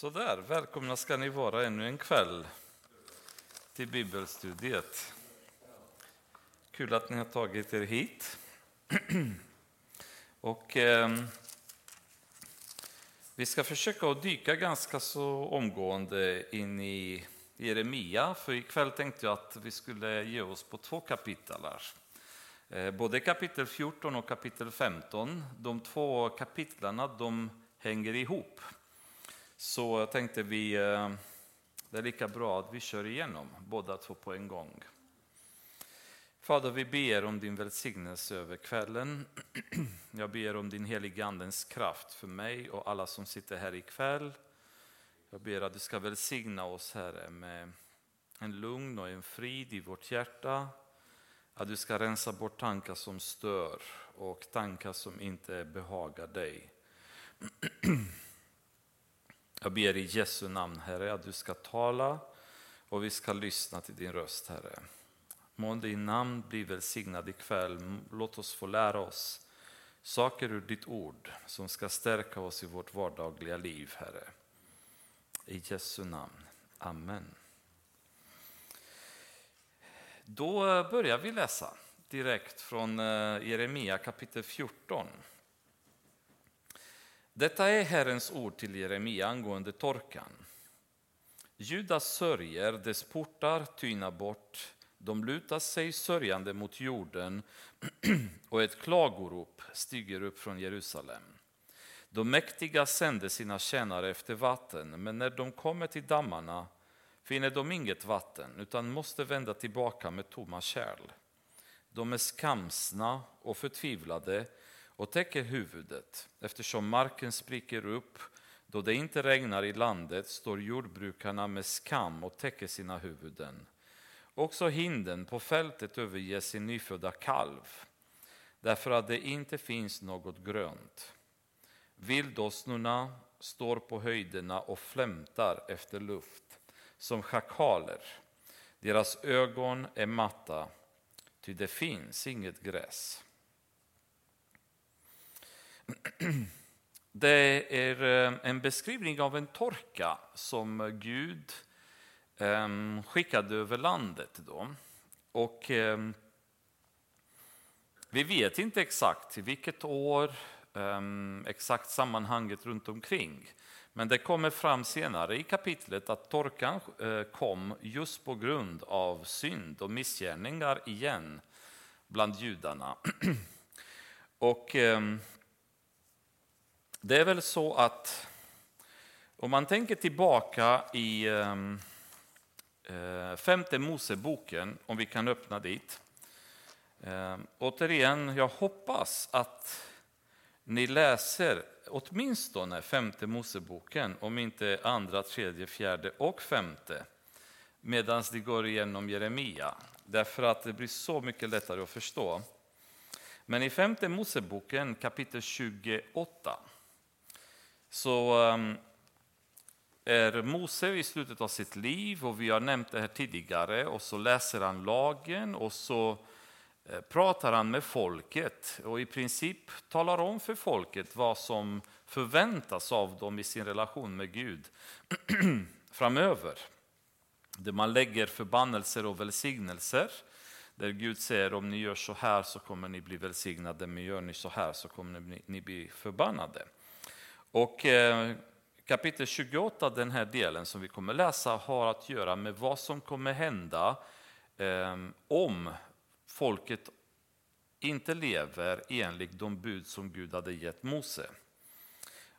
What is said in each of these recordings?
Så där, välkomna ska ni vara ännu en kväll till bibelstudiet. Kul att ni har tagit er hit. Och eh, vi ska försöka att dyka ganska så omgående in i Jeremia, för ikväll tänkte jag att vi skulle ge oss på två kapitel här. Eh, både kapitel 14 och kapitel 15, de två kapitlarna de hänger ihop. Så jag tänkte vi, eh, det är lika bra att vi kör igenom båda två på en gång. Fader, vi ber om din välsignelse över kvällen. Jag ber om din heliga Andens kraft för mig och alla som sitter här ikväll. Jag ber att du ska välsigna oss, Herre, med en lugn och en frid i vårt hjärta. Att du ska rensa bort tankar som stör och tankar som inte behagar dig. Jag ber i Jesu namn, Herre, att du ska tala och vi ska lyssna till din röst, Herre. Må din namn bli välsignad ikväll. Låt oss få lära oss saker ur ditt ord som ska stärka oss i vårt vardagliga liv, Herre. I Jesu namn. Amen. Då börjar vi läsa direkt från eh, Jeremia kapitel 14. Detta är Herrens ord till Jeremia angående torkan. Judas sörjer, dess portar tynar bort, de lutar sig sörjande mot jorden och ett klagorop stiger upp från Jerusalem. De mäktiga sänder sina tjänare efter vatten, men när de kommer till dammarna finner de inget vatten utan måste vända tillbaka med tomma kärl. De är skamsna och förtvivlade och täcker huvudet. Eftersom marken spricker upp då det inte regnar i landet står jordbrukarna med skam och täcker sina huvuden. Också hinden på fältet överger sin nyfödda kalv därför att det inte finns något grönt. Vildåsnorna står på höjderna och flämtar efter luft som schakaler. Deras ögon är matta, ty det finns inget gräs. Det är eh, en beskrivning av en torka som Gud ehm, skickade över landet. Då. Och ehm, vi vet inte exakt vilket år, ehm, exakt sammanhanget runt omkring. Men det kommer fram senare i kapitlet att torkan eh, kom just på grund av synd och missgärningar igen bland judarna. Och det är väl så att om man tänker tillbaka i ehm, eh, femte Moseboken, om vi kan öppna dit. Ehm, återigen, jag hoppas att ni läser åtminstone femte Moseboken, om inte andra, tredje, fjärde och femte, medan det går igenom Jeremia. Därför att det blir så mycket lättare att förstå. Men i femte Moseboken kapitel 28 så ehm, är Mose i slutet av sitt liv och vi har nämnt det här tidigare och så läser han lagen och så eh, pratar han med folket och i princip talar om för folket vad som förväntas av dem i sin relation med Gud framöver. Där man lägger förbannelser och välsignelser. Där Gud säger om ni gör så här så kommer ni bli välsignade, men gör ni så här så kommer ni, ni bli förbannade. Och eh, kapitel 28, den här delen som vi kommer läsa, har att göra med vad som kommer hända eh, om folket inte lever enligt de bud som Gud hade gett Mose.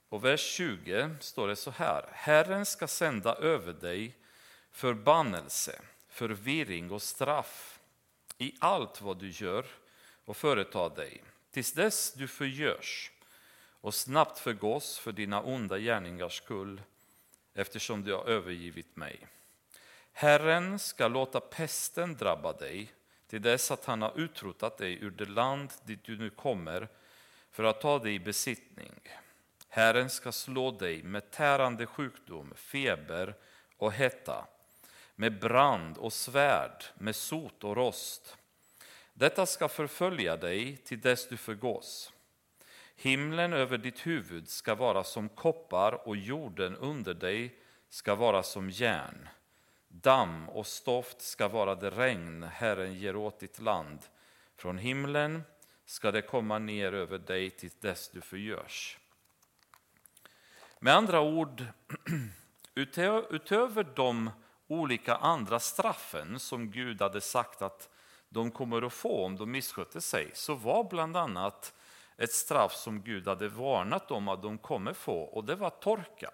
Och vers 20 står det så här. Herren ska sända över dig förbannelse, förvirring och straff i allt vad du gör och företar dig, tills dess du förgörs och snabbt förgås för dina onda gärningars skull eftersom du har övergivit mig. Herren ska låta pesten drabba dig till dess att han har utrotat dig ur det land dit du nu kommer för att ta dig i besittning. Herren ska slå dig med tärande sjukdom, feber och hetta, med brand och svärd, med sot och rost. Detta ska förfölja dig till dess du förgås. Himlen över ditt huvud ska vara som koppar och jorden under dig ska vara som järn. Damm och stoft ska vara det regn Herren ger åt ditt land. Från himlen ska det komma ner över dig till dess du förgörs. Med andra ord, utöver de olika andra straffen som Gud hade sagt att de kommer att få om de misskötte sig, så var bland annat ett straff som Gud hade varnat om att de kommer få, och det var torka.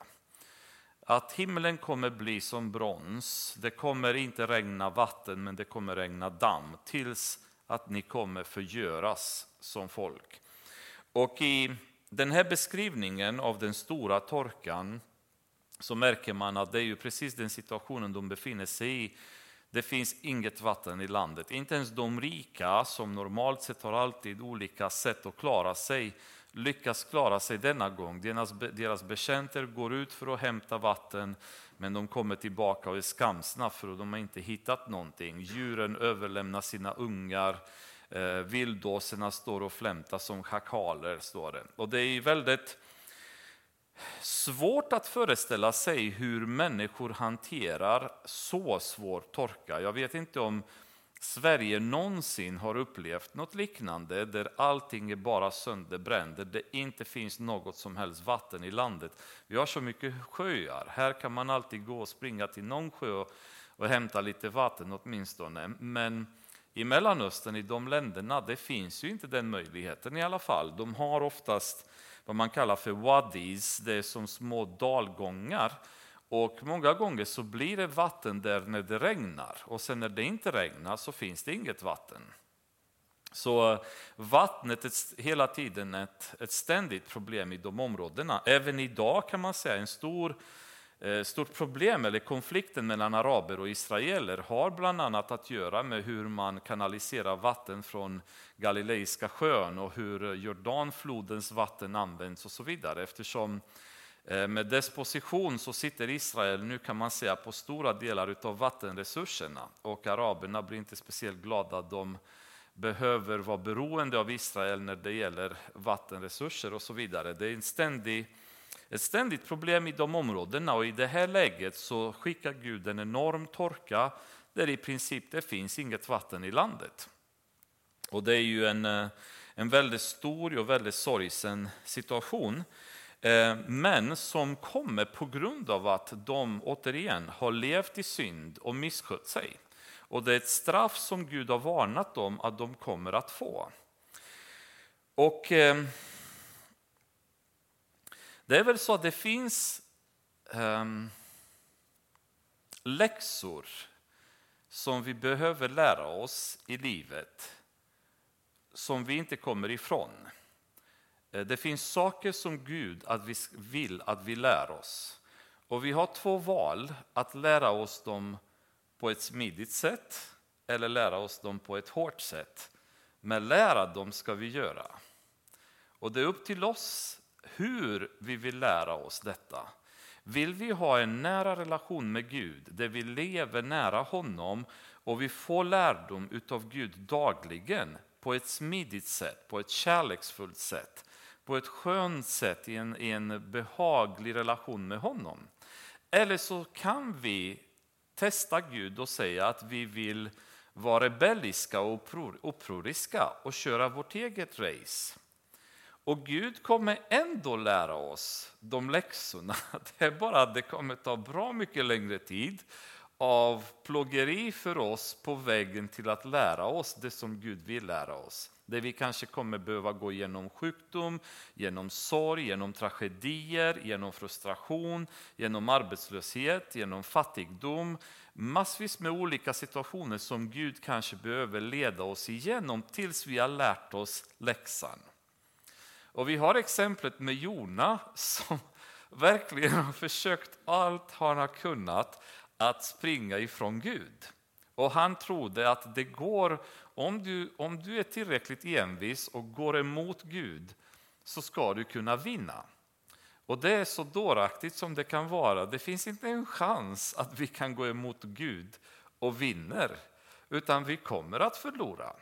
Att himlen kommer bli som brons, det kommer inte regna vatten men det kommer regna damm tills att ni kommer förgöras som folk. Och i den här beskrivningen av den stora torkan så märker man att det är ju precis den situationen de befinner sig i. Det finns inget vatten i landet. Inte ens de rika, som normalt sett har alltid olika sätt att klara sig, lyckas klara sig denna gång. Deras, deras betjänter går ut för att hämta vatten, men de kommer tillbaka och är skamsna för att de har inte hittat någonting. Djuren överlämnar sina ungar, eh, vilddåserna står och flämtar som schakaler, står det. Och det är väldigt svårt att föreställa sig hur människor hanterar så svår torka. Jag vet inte om Sverige någonsin har upplevt något liknande där allting är bara sönderbränt, där det inte finns något som helst vatten i landet. Vi har så mycket sjöar, här kan man alltid gå och springa till någon sjö och hämta lite vatten åtminstone. Men i Mellanöstern, i de länderna, det finns ju inte den möjligheten i alla fall. De har oftast vad man kallar för wadis, det är som små dalgångar. Och många gånger så blir det vatten där när det regnar och sen när det inte regnar så finns det inget vatten. Så vattnet är hela tiden ett, ett ständigt problem i de områdena. Även idag kan man säga en stor Eh, stort problem, eller konflikten mellan araber och israeler, har bland annat att göra med hur man kanaliserar vatten från Galileiska sjön och hur Jordanflodens vatten används och så vidare. Eftersom eh, med dess position så sitter Israel nu kan man säga på stora delar av vattenresurserna och araberna blir inte speciellt glada att de behöver vara beroende av Israel när det gäller vattenresurser och så vidare. Det är en ständig ett ständigt problem i de områdena och i det här läget så skickar Gud en enorm torka där i princip det finns inget vatten i landet. Och det är ju en, eh, en väldigt stor och väldigt sorgsen situation. Eh, men som kommer på grund av att de återigen har levt i synd och misskött sig. Och det är ett straff som Gud har varnat dem att de kommer att få. Och eh, det är väl så att det finns um, läxor som vi behöver lära oss i livet som vi inte kommer ifrån. Eh, det finns saker som Gud att vi vill att vi lär oss. Och vi har två val, att lära oss dem på ett smidigt sätt eller lära oss dem på ett hårt sätt. Men lära dem ska vi göra. Och det är upp till oss hur vi vill lära oss detta. Vill vi ha en nära relation med Gud, där vi lever nära honom och vi får lärdom utav Gud dagligen på ett smidigt sätt, på ett kärleksfullt sätt, på ett skönt sätt i en, i en behaglig relation med honom. Eller så kan vi testa Gud och säga att vi vill vara rebelliska och upproriska och köra vårt eget race. Och Gud kommer ändå lära oss de läxorna. Det är bara att det kommer ta bra mycket längre tid av plågeri för oss på vägen till att lära oss det som Gud vill lära oss. Där vi kanske kommer behöva gå igenom sjukdom, genom sorg, genom tragedier, genom frustration, genom arbetslöshet, genom fattigdom. Massvis med olika situationer som Gud kanske behöver leda oss igenom tills vi har lärt oss läxan. Och vi har exemplet med Jona som verkligen har försökt allt han har kunnat att springa ifrån Gud. Och han trodde att det går, om du, om du är tillräckligt envis och går emot Gud så ska du kunna vinna. Och det är så dåraktigt som det kan vara. Det finns inte en chans att vi kan gå emot Gud och vinner, utan vi kommer att förlora.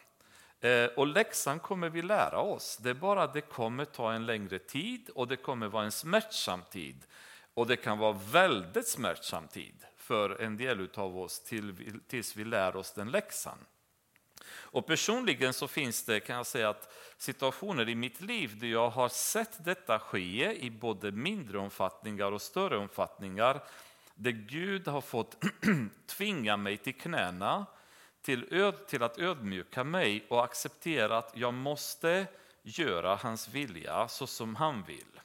Eh, och läxan kommer vi lära oss. Det är bara att det kommer ta en längre tid och det kommer vara en smärtsam tid. Och det kan vara väldigt smärtsam tid för en del av oss till, tills vi lär oss den läxan. Och personligen så finns det, kan jag säga, att situationer i mitt liv där jag har sett detta ske i både mindre omfattningar och större omfattningar, där Gud har fått tvinga mig till knäna, till, öd, till att ödmjuka mig och acceptera att jag måste göra hans vilja så som han vill.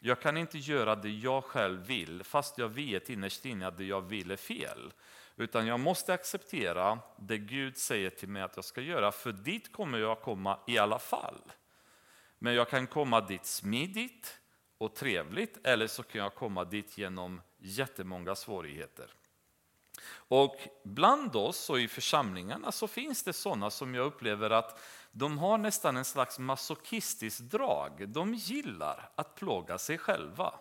Jag kan inte göra det jag själv vill, fast jag vet innerst inne att det jag vill är fel. Utan jag måste acceptera det Gud säger till mig att jag ska göra, för dit kommer jag komma i alla fall. Men jag kan komma dit smidigt och trevligt, eller så kan jag komma dit genom jättemånga svårigheter. Och bland oss och i församlingarna så finns det sådana som jag upplever att de har nästan en slags masochistiskt drag. De gillar att plåga sig själva.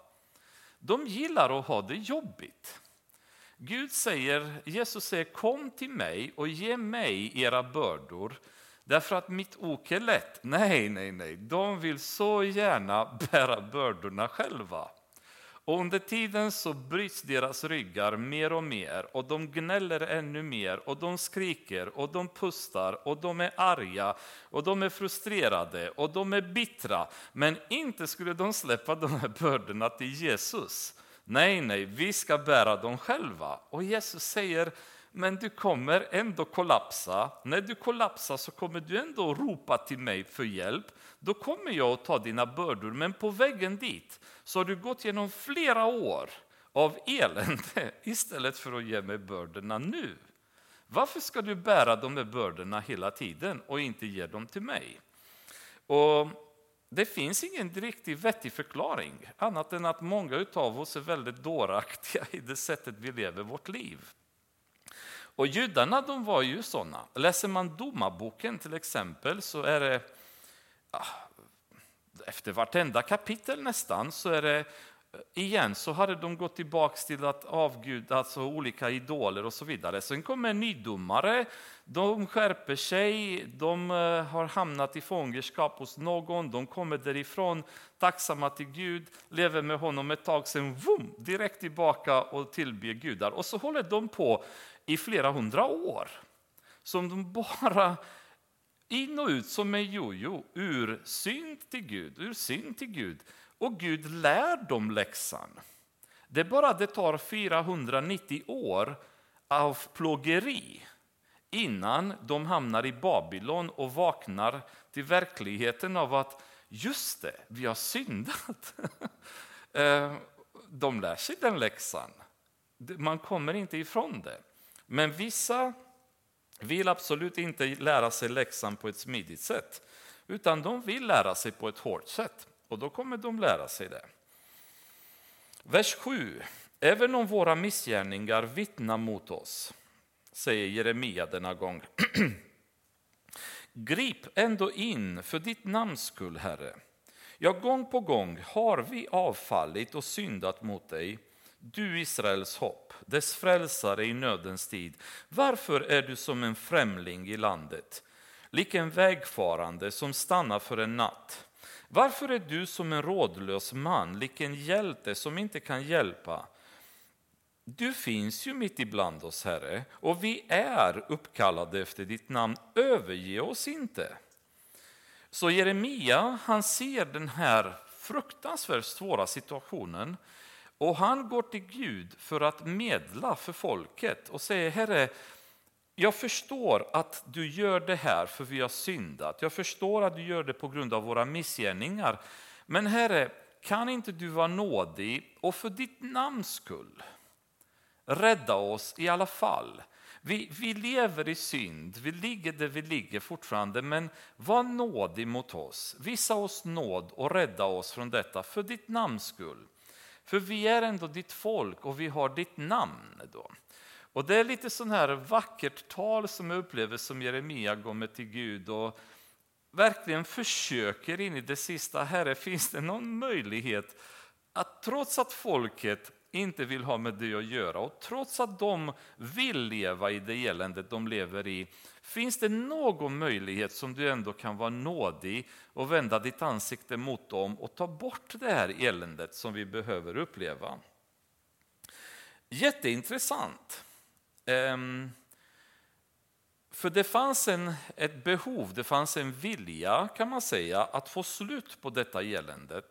De gillar att ha det jobbigt. Gud säger, Jesus säger kom till mig och ge mig era bördor därför att mitt ok är lätt. Nej, nej, nej, de vill så gärna bära bördorna själva. Och under tiden så bryts deras ryggar mer och mer och de gnäller ännu mer och de skriker och de pustar och de är arga och de är frustrerade och de är bittra. Men inte skulle de släppa de här bördorna till Jesus. Nej, nej, vi ska bära dem själva. Och Jesus säger, men du kommer ändå kollapsa. När du kollapsar så kommer du ändå ropa till mig för hjälp. Då kommer jag att ta dina bördor, men på vägen dit så har du gått genom flera år av elände istället för att ge mig bördorna nu. Varför ska du bära de här bördorna hela tiden och inte ge dem till mig? Och det finns ingen riktigt vettig förklaring, annat än att många av oss är väldigt dåraktiga i det sättet vi lever vårt liv. Och judarna de var ju sådana. Läser man domarboken till exempel så är det ah, efter vartenda kapitel nästan så är det eh, igen så hade de gått tillbaka till att avguda alltså olika idoler och så vidare. Sen kommer en nydomare, de skärper sig, de eh, har hamnat i fångenskap hos någon, de kommer därifrån tacksamma till Gud, lever med honom ett tag, sen vum, direkt tillbaka och tillber gudar. Och så håller de på i flera hundra år. Som de bara in och ut som en jojo, ur synd till Gud, ur synd till Gud. Och Gud lär dem läxan. Det är bara det tar 490 år av plågeri innan de hamnar i Babylon och vaknar till verkligheten av att just det, vi har syndat. Eh, de lär sig den läxan. Man kommer inte ifrån det. Men vissa vill absolut inte lära sig läxan på ett smidigt sätt, utan de vill lära sig på ett hårt sätt. Och då kommer de lära sig det. Vers 7. Även om våra missgärningar vittnar mot oss, säger Jeremia denna gång. Grip ändå in för ditt namns skull, Herre. Ja, gång på gång har vi avfallit och syndat mot dig, du Israels hopp, dess frälsare i nödens tid. Varför är du som en främling i landet, lik en vägfarande som stannar för en natt? Varför är du som en rådlös man, lik en hjälte som inte kan hjälpa? Du finns ju mitt ibland oss, Herre, och vi är uppkallade efter ditt namn. Överge oss inte. Så Jeremia, han ser den här fruktansvärt svåra situationen och han går till Gud för att medla för folket och säger, Herre, jag förstår att du gör det här för vi har syndat. Jag förstår att du gör det på grund av våra missgärningar. Men Herre, kan inte du vara nådig och för ditt namns skull rädda oss i alla fall? Vi, vi lever i synd, vi ligger där vi ligger fortfarande, men var nådig mot oss. Visa oss nåd och rädda oss från detta för ditt namns skull. För vi är ändå ditt folk och vi har ditt namn. Då. Och Det är lite sån här vackert tal som jag upplever som Jeremia går med till Gud och verkligen försöker in i det sista. Herre, finns det någon möjlighet att trots att folket inte vill ha med det att göra och trots att de vill leva i det elände de lever i, Finns det någon möjlighet som du ändå kan vara nådig och vända ditt ansikte mot dem och ta bort det här eländet som vi behöver uppleva? Jätteintressant. Ehm, för det fanns en, ett behov, det fanns en vilja kan man säga att få slut på detta elände.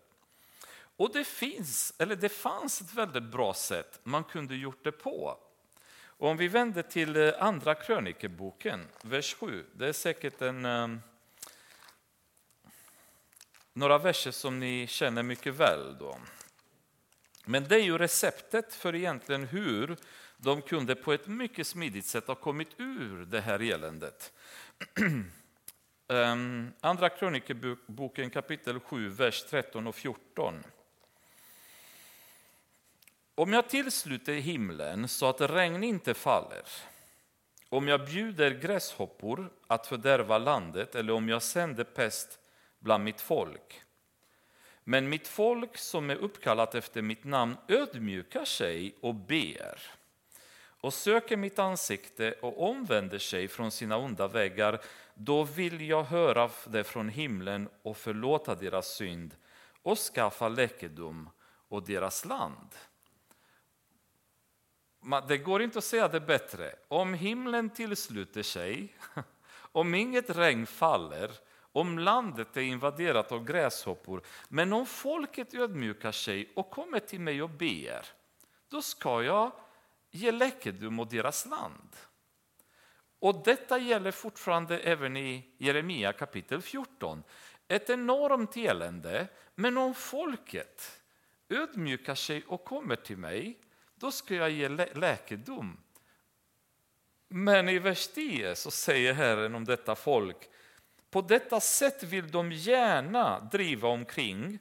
Och det, finns, eller det fanns ett väldigt bra sätt man kunde gjort det på. Och om vi vänder till eh, andra krönikeboken, vers 7. Det är säkert en, ehm, några verser som ni känner mycket väl. Då. Men det är ju receptet för egentligen hur de kunde på ett mycket smidigt sätt ha kommit ur det här eländet. Ehm, andra krönikeboken kapitel 7, vers 13 och 14. Om jag tillsluter himlen så att regn inte faller, om jag bjuder gräshoppor att fördärva landet eller om jag sänder pest bland mitt folk. Men mitt folk som är uppkallat efter mitt namn ödmjukar sig och ber och söker mitt ansikte och omvänder sig från sina onda vägar, då vill jag höra det från himlen och förlåta deras synd och skaffa läkedom och deras land. Det går inte att säga det bättre. Om himlen tillsluter sig, om inget regn faller, om landet är invaderat av gräshoppor, men om folket ödmjukar sig och kommer till mig och ber, då ska jag ge läkedom åt deras land. Och detta gäller fortfarande även i Jeremia kapitel 14. Ett enormt elände, men om folket ödmjukar sig och kommer till mig, då ska jag ge lä läkedom. Men i vers 10 så säger Herren om detta folk, på detta sätt vill de gärna driva omkring,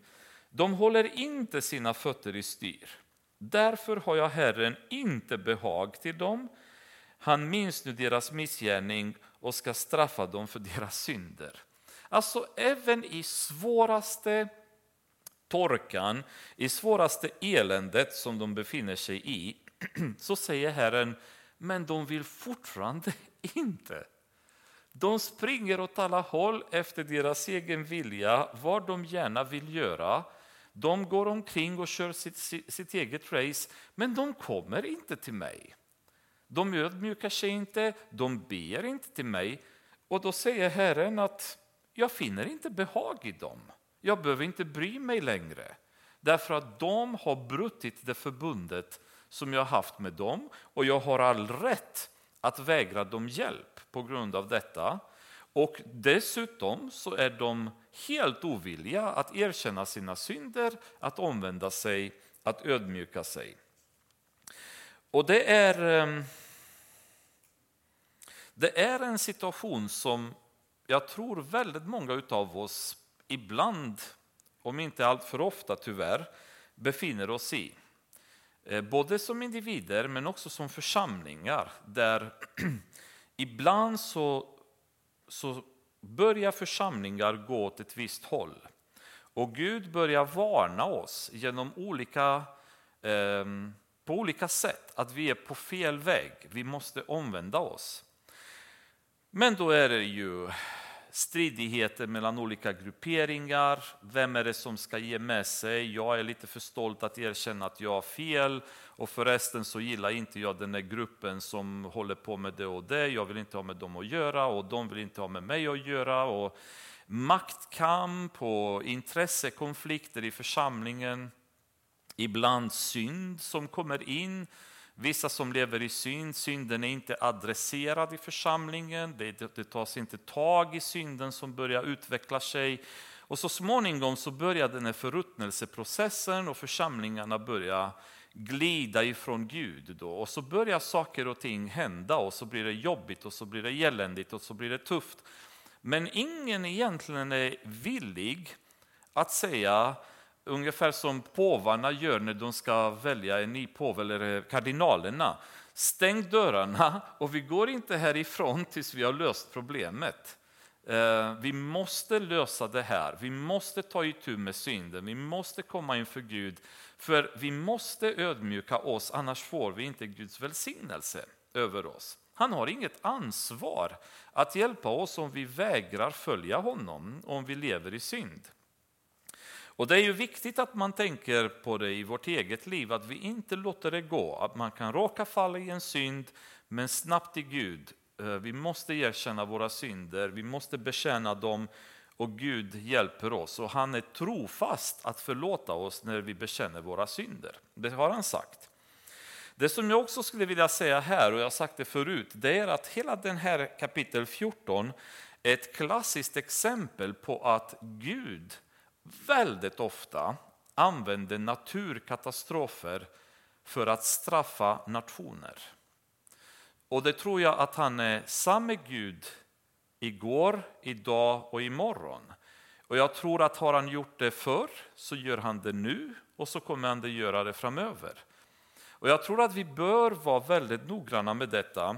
de håller inte sina fötter i styr. Därför har jag Herren inte behag till dem. Han minns nu deras missgärning och ska straffa dem för deras synder. Alltså även i svåraste torkan, i svåraste eländet som de befinner sig i, så säger Herren, men de vill fortfarande inte. De springer åt alla håll efter deras egen vilja, vad de gärna vill göra. De går omkring och kör sitt, sitt eget race, men de kommer inte till mig. De ödmjukar sig inte, de ber inte till mig. Och då säger Herren att jag finner inte behag i dem. Jag behöver inte bry mig längre. Därför att de har brutit det förbundet som jag haft med dem och jag har all rätt att vägra dem hjälp på grund av detta. Och dessutom så är de helt ovilliga att erkänna sina synder, att omvända sig, att ödmjuka sig. Och det är, ehm, det är en situation som jag tror väldigt många av oss ibland, om inte allt för ofta tyvärr, befinner oss i. Eh, både som individer men också som församlingar där ibland så så börjar församlingar gå åt ett visst håll. Och Gud börjar varna oss genom olika, eh, på olika sätt att vi är på fel väg. Vi måste omvända oss. Men då är det ju stridigheter mellan olika grupperingar. Vem är det som ska ge med sig? Jag är lite för stolt att erkänna att jag har fel och förresten så gillar inte jag den där gruppen som håller på med det och det. Jag vill inte ha med dem att göra och de vill inte ha med mig att göra. Och maktkamp och intressekonflikter i församlingen. Ibland synd som kommer in Vissa som lever i synd, synden är inte adresserad i församlingen, det, det tas inte tag i synden som börjar utveckla sig. Och så småningom så börjar den här förruttnelseprocessen och församlingarna börjar glida ifrån Gud. Då. Och så börjar saker och ting hända och så blir det jobbigt och så blir det eländigt och så blir det tufft. Men ingen egentligen är villig att säga Ungefär som påvarna gör när de ska välja en ny påve, eller eh, kardinalerna. Stäng dörrarna och vi går inte härifrån tills vi har löst problemet. Eh, vi måste lösa det här, vi måste ta itu med synden, vi måste komma inför Gud. För vi måste ödmjuka oss, annars får vi inte Guds välsignelse över oss. Han har inget ansvar att hjälpa oss om vi vägrar följa honom, om vi lever i synd. Och Det är ju viktigt att man tänker på det i vårt eget liv, att vi inte låter det gå. Att man kan råka falla i en synd, men snabbt till Gud. Eh, vi måste erkänna våra synder, vi måste bekänna dem och Gud hjälper oss. Och han är trofast att förlåta oss när vi bekänner våra synder. Det har han sagt. Det som jag också skulle vilja säga här, och jag har sagt det förut, det är att hela den här kapitel 14 är ett klassiskt exempel på att Gud väldigt ofta använder naturkatastrofer för att straffa nationer. Och det tror jag att han är samme Gud igår, idag och imorgon. Och jag tror att har han gjort det förr så gör han det nu och så kommer han att göra det framöver. Och jag tror att vi bör vara väldigt noggranna med detta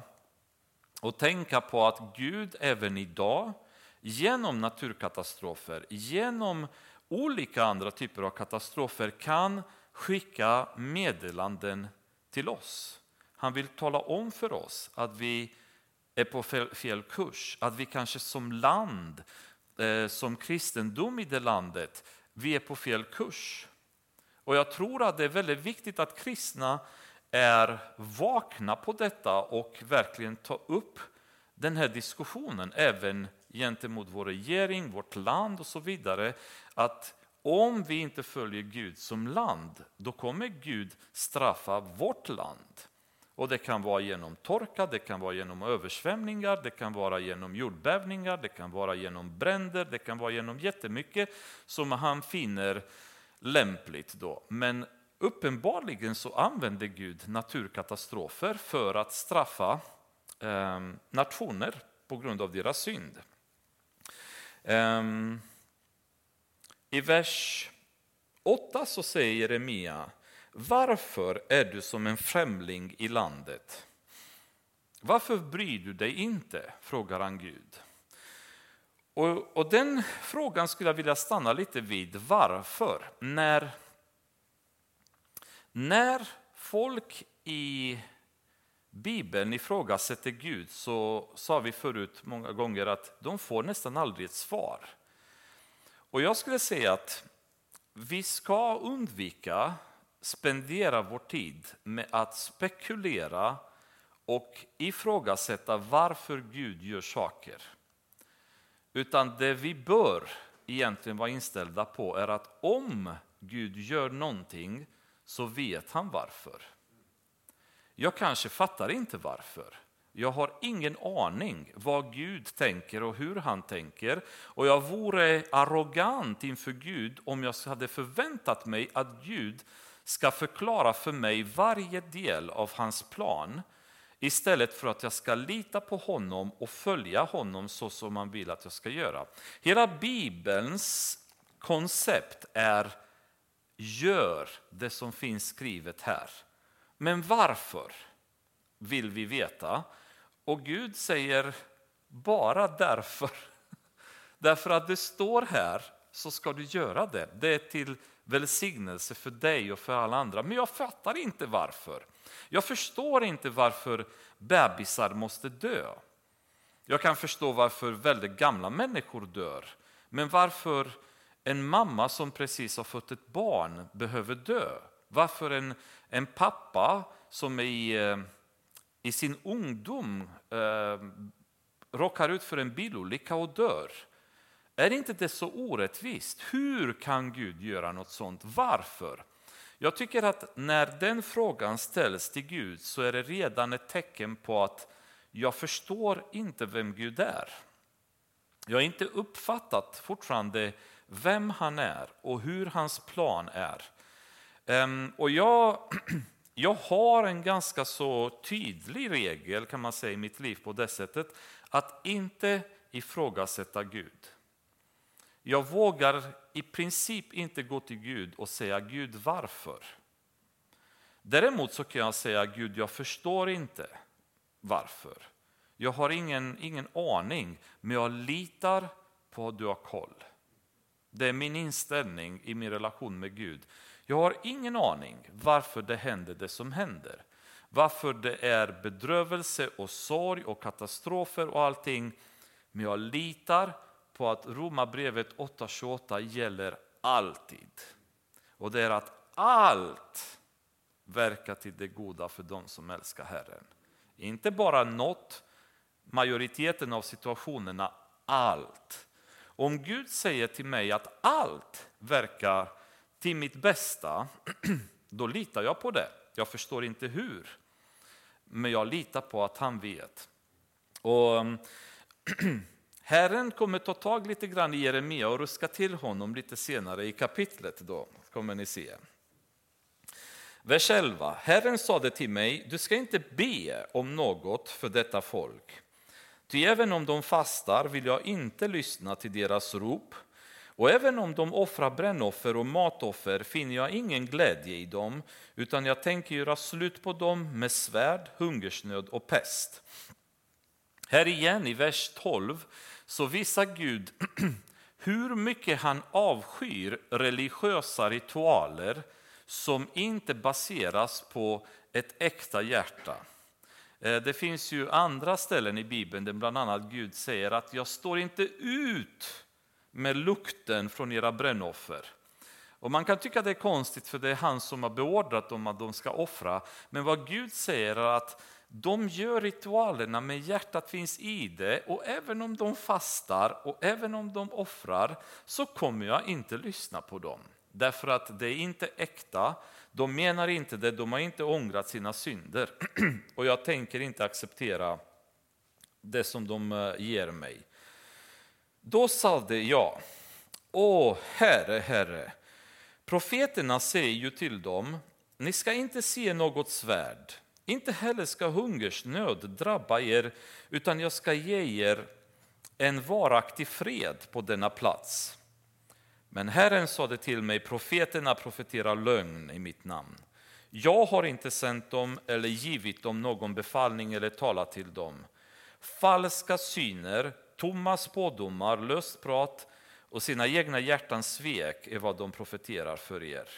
och tänka på att Gud även idag genom naturkatastrofer, genom olika andra typer av katastrofer kan skicka meddelanden till oss. Han vill tala om för oss att vi är på fel, fel kurs, att vi kanske som land, eh, som kristendom i det landet, vi är på fel kurs. Och jag tror att det är väldigt viktigt att kristna är vakna på detta och verkligen ta upp den här diskussionen även gentemot vår regering, vårt land och så vidare. Att om vi inte följer Gud som land, då kommer Gud straffa vårt land. Och Det kan vara genom torka, det kan vara genom översvämningar, det kan vara genom jordbävningar, det kan vara genom bränder, det kan vara genom jättemycket som han finner lämpligt. Då. Men uppenbarligen så använder Gud naturkatastrofer för att straffa eh, nationer på grund av deras synd. Ehm, I vers 8 så säger Jeremia varför är du som en främling i landet? Varför bryr du dig inte? frågar han Gud. Och, och, Den frågan skulle jag vilja stanna lite vid. Varför? När, när folk i Bibeln ifrågasätter Gud så sa vi förut många gånger att de får nästan aldrig ett svar. Och Jag skulle säga att vi ska undvika spendera vår tid med att spekulera och ifrågasätta varför Gud gör saker. Utan det vi bör egentligen vara inställda på är att om Gud gör någonting så vet han varför. Jag kanske fattar inte varför. Jag har ingen aning vad Gud tänker och hur han tänker. Och jag vore arrogant inför Gud om jag hade förväntat mig att Gud ska förklara för mig varje del av hans plan istället för att jag ska lita på honom och följa honom så som han vill att jag ska göra. Hela Bibelns koncept är gör det som finns skrivet här. Men varför vill vi veta? Och Gud säger bara därför. Därför att det står här så ska du göra det. Det är till välsignelse för dig och för alla andra. Men jag fattar inte varför. Jag förstår inte varför bebisar måste dö. Jag kan förstå varför väldigt gamla människor dör. Men varför en mamma som precis har fött ett barn behöver dö? Varför en, en pappa som i, eh, i sin ungdom eh, råkar ut för en bilolycka och dör? Är inte det så orättvist? Hur kan Gud göra något sånt? Varför? Jag tycker att när den frågan ställs till Gud så är det redan ett tecken på att jag förstår inte vem Gud är. Jag har inte uppfattat fortfarande vem han är och hur hans plan är. Ehm, och jag, jag har en ganska så tydlig regel kan man säga i mitt liv på det sättet att inte ifrågasätta Gud. Jag vågar i princip inte gå till Gud och säga Gud varför. Däremot så kan jag säga Gud jag förstår inte varför. Jag har ingen, ingen aning men jag litar på att du har koll. Det är min inställning i min relation med Gud. Jag har ingen aning varför det händer det som händer. varför det är bedrövelse och sorg och katastrofer och allting. Men jag litar på att Romarbrevet 8.28 gäller alltid. Och det är att allt verkar till det goda för de som älskar Herren. Inte bara något, majoriteten av situationerna, allt. Om Gud säger till mig att allt verkar till mitt bästa, då litar jag på det. Jag förstår inte hur, men jag litar på att han vet. Och mm, Herren kommer ta tag lite grann i Jeremia och ruska till honom lite senare i kapitlet. Då kommer ni se. Vers 11. Herren sade till mig, du ska inte be om något för detta folk. Ty även om de fastar vill jag inte lyssna till deras rop. Och även om de offrar brännoffer och matoffer finner jag ingen glädje i dem, utan jag tänker göra slut på dem med svärd, hungersnöd och pest. Här igen i vers 12 så visar Gud hur mycket han avskyr religiösa ritualer som inte baseras på ett äkta hjärta. Eh, det finns ju andra ställen i Bibeln där bland annat Gud säger att jag står inte ut med lukten från era brännoffer. Och man kan tycka det är konstigt för det är han som har beordrat dem att de ska offra. Men vad Gud säger är att de gör ritualerna med hjärtat finns i det och även om de fastar och även om de offrar så kommer jag inte lyssna på dem. Därför att det är inte äkta, de menar inte det, de har inte ångrat sina synder. Och jag tänker inte acceptera det som de eh, ger mig. Då sade jag, Å, Herre, Herre, profeterna säger ju till dem, ni ska inte se något svärd, inte heller ska hungersnöd drabba er, utan jag ska ge er en varaktig fred på denna plats. Men Herren sade till mig, profeterna profeterar lögn i mitt namn. Jag har inte sänt dem eller givit dem någon befallning eller talat till dem. Falska syner, tomma spådomar, löst prat och sina egna hjärtans svek är vad de profeterar för er.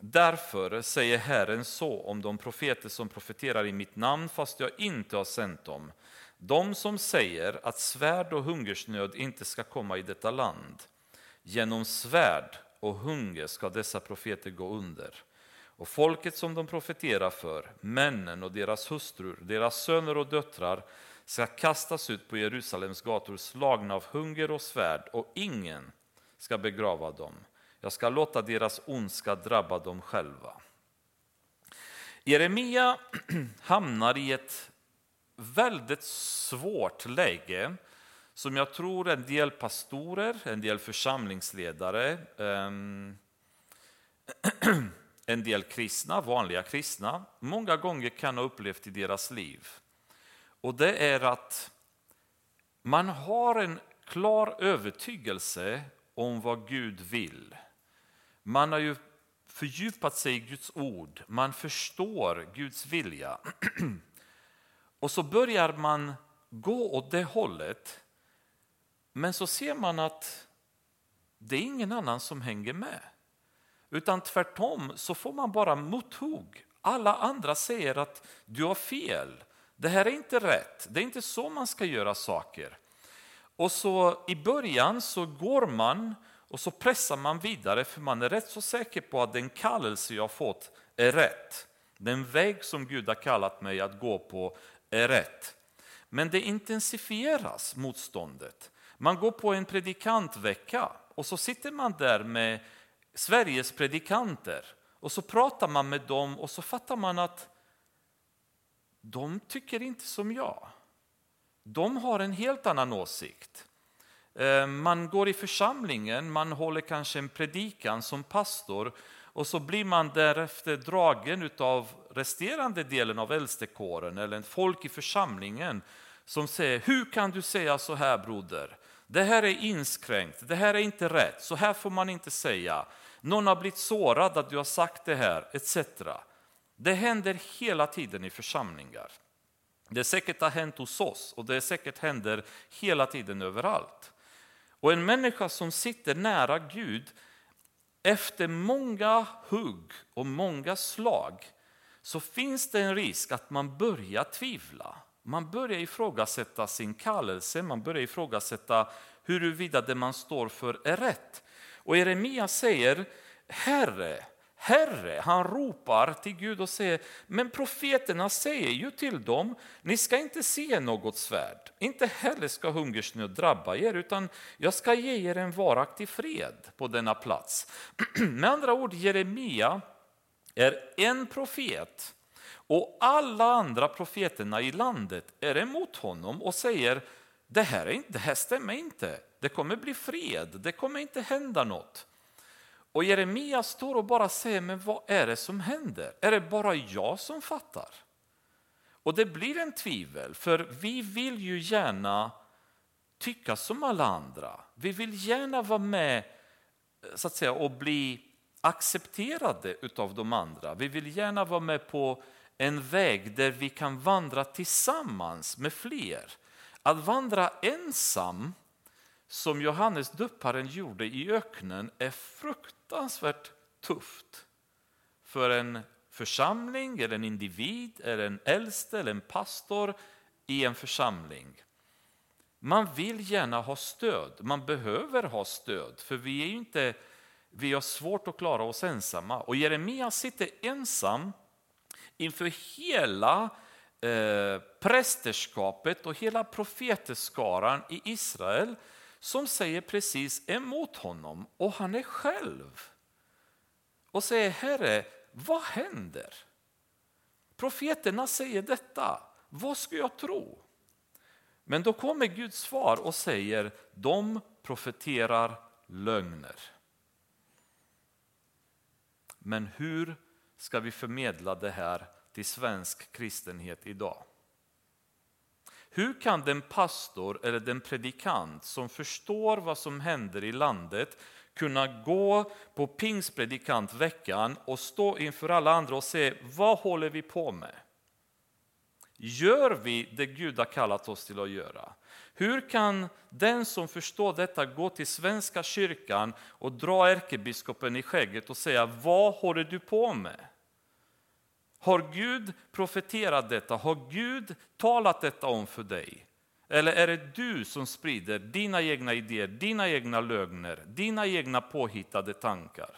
Därför säger Herren så om de profeter som profeterar i mitt namn fast jag inte har sänt dem. De som säger att svärd och hungersnöd inte ska komma i detta land. Genom svärd och hunger ska dessa profeter gå under. Och folket som de profeterar för, männen och deras hustrur, deras söner och döttrar, ska kastas ut på Jerusalems gator slagna av hunger och svärd och ingen ska begrava dem. Jag ska låta deras ondska drabba dem själva. Jeremia hamnar i ett väldigt svårt läge som jag tror en del pastorer, en del församlingsledare, ehm, en del kristna, vanliga kristna, många gånger kan ha upplevt i deras liv. Och det är att man har en klar övertygelse om vad Gud vill. Man har ju fördjupat sig i Guds ord, man förstår Guds vilja. Och så börjar man gå åt det hållet, men så ser man att det är ingen annan som hänger med. Utan tvärtom så får man bara mothugg. Alla andra säger att du har fel, det här är inte rätt, det är inte så man ska göra saker. Och så i början så går man och så pressar man vidare för man är rätt så säker på att den kallelse jag fått är rätt. Den väg som Gud har kallat mig att gå på är rätt. Men det intensifieras motståndet. Man går på en predikantvecka och så sitter man där med Sveriges predikanter och så pratar man med dem och så fattar man att de tycker inte som jag. De har en helt annan åsikt. Eh, man går i församlingen, man håller kanske en predikan som pastor och så blir man därefter dragen av resterande delen av äldstekåren eller folk i församlingen som säger, hur kan du säga så här broder? Det här är inskränkt, det här är inte rätt, så här får man inte säga. Någon har blivit sårad att du har sagt det här, etc. Det händer hela tiden i församlingar. Det är säkert har hänt hos oss och det är säkert händer hela tiden överallt. Och en människa som sitter nära Gud efter många hugg och många slag så finns det en risk att man börjar tvivla. Man börjar ifrågasätta sin kallelse, man börjar ifrågasätta huruvida det man står för är rätt. Och Jeremia säger, Herre, Herre, han ropar till Gud och säger, men profeterna säger ju till dem, ni ska inte se något svärd, inte heller ska hungersnöd drabba er, utan jag ska ge er en varaktig fred på denna plats. Med andra ord, Jeremia är en profet och alla andra profeterna i landet är emot honom och säger, det här, är inte, det här stämmer inte, det kommer bli fred, det kommer inte hända något. Och Jeremia står och bara säger, men vad är det som händer? Är det bara jag som fattar? Och det blir en tvivel, för vi vill ju gärna tycka som alla andra. Vi vill gärna vara med så att säga, och bli accepterade av de andra. Vi vill gärna vara med på en väg där vi kan vandra tillsammans med fler. Att vandra ensam som Johannes döparen gjorde i öknen är fruktansvärt tufft för en församling, eller en individ, eller en äldste eller en pastor i en församling. Man vill gärna ha stöd, man behöver ha stöd, för vi är inte vi har svårt att klara oss ensamma. Och Jeremia sitter ensam inför hela eh, prästerskapet och hela profeteskaran i Israel som säger precis emot honom och han är själv. Och säger Herre, vad händer? Profeterna säger detta, vad ska jag tro? Men då kommer Guds svar och säger, de profeterar lögner. Men hur ska vi förmedla det här till svensk kristenhet idag? Hur kan den pastor eller den predikant som förstår vad som händer i landet kunna gå på pingstpredikantveckan och stå inför alla andra och säga vad håller vi på med? Gör vi det Gud har kallat oss till att göra? Hur kan den som förstår detta gå till Svenska kyrkan och dra ärkebiskopen i skägget och säga vad håller du på med? Har Gud profeterat detta? Har Gud talat detta om för dig? Eller är det du som sprider dina egna idéer, dina egna lögner, dina egna påhittade tankar?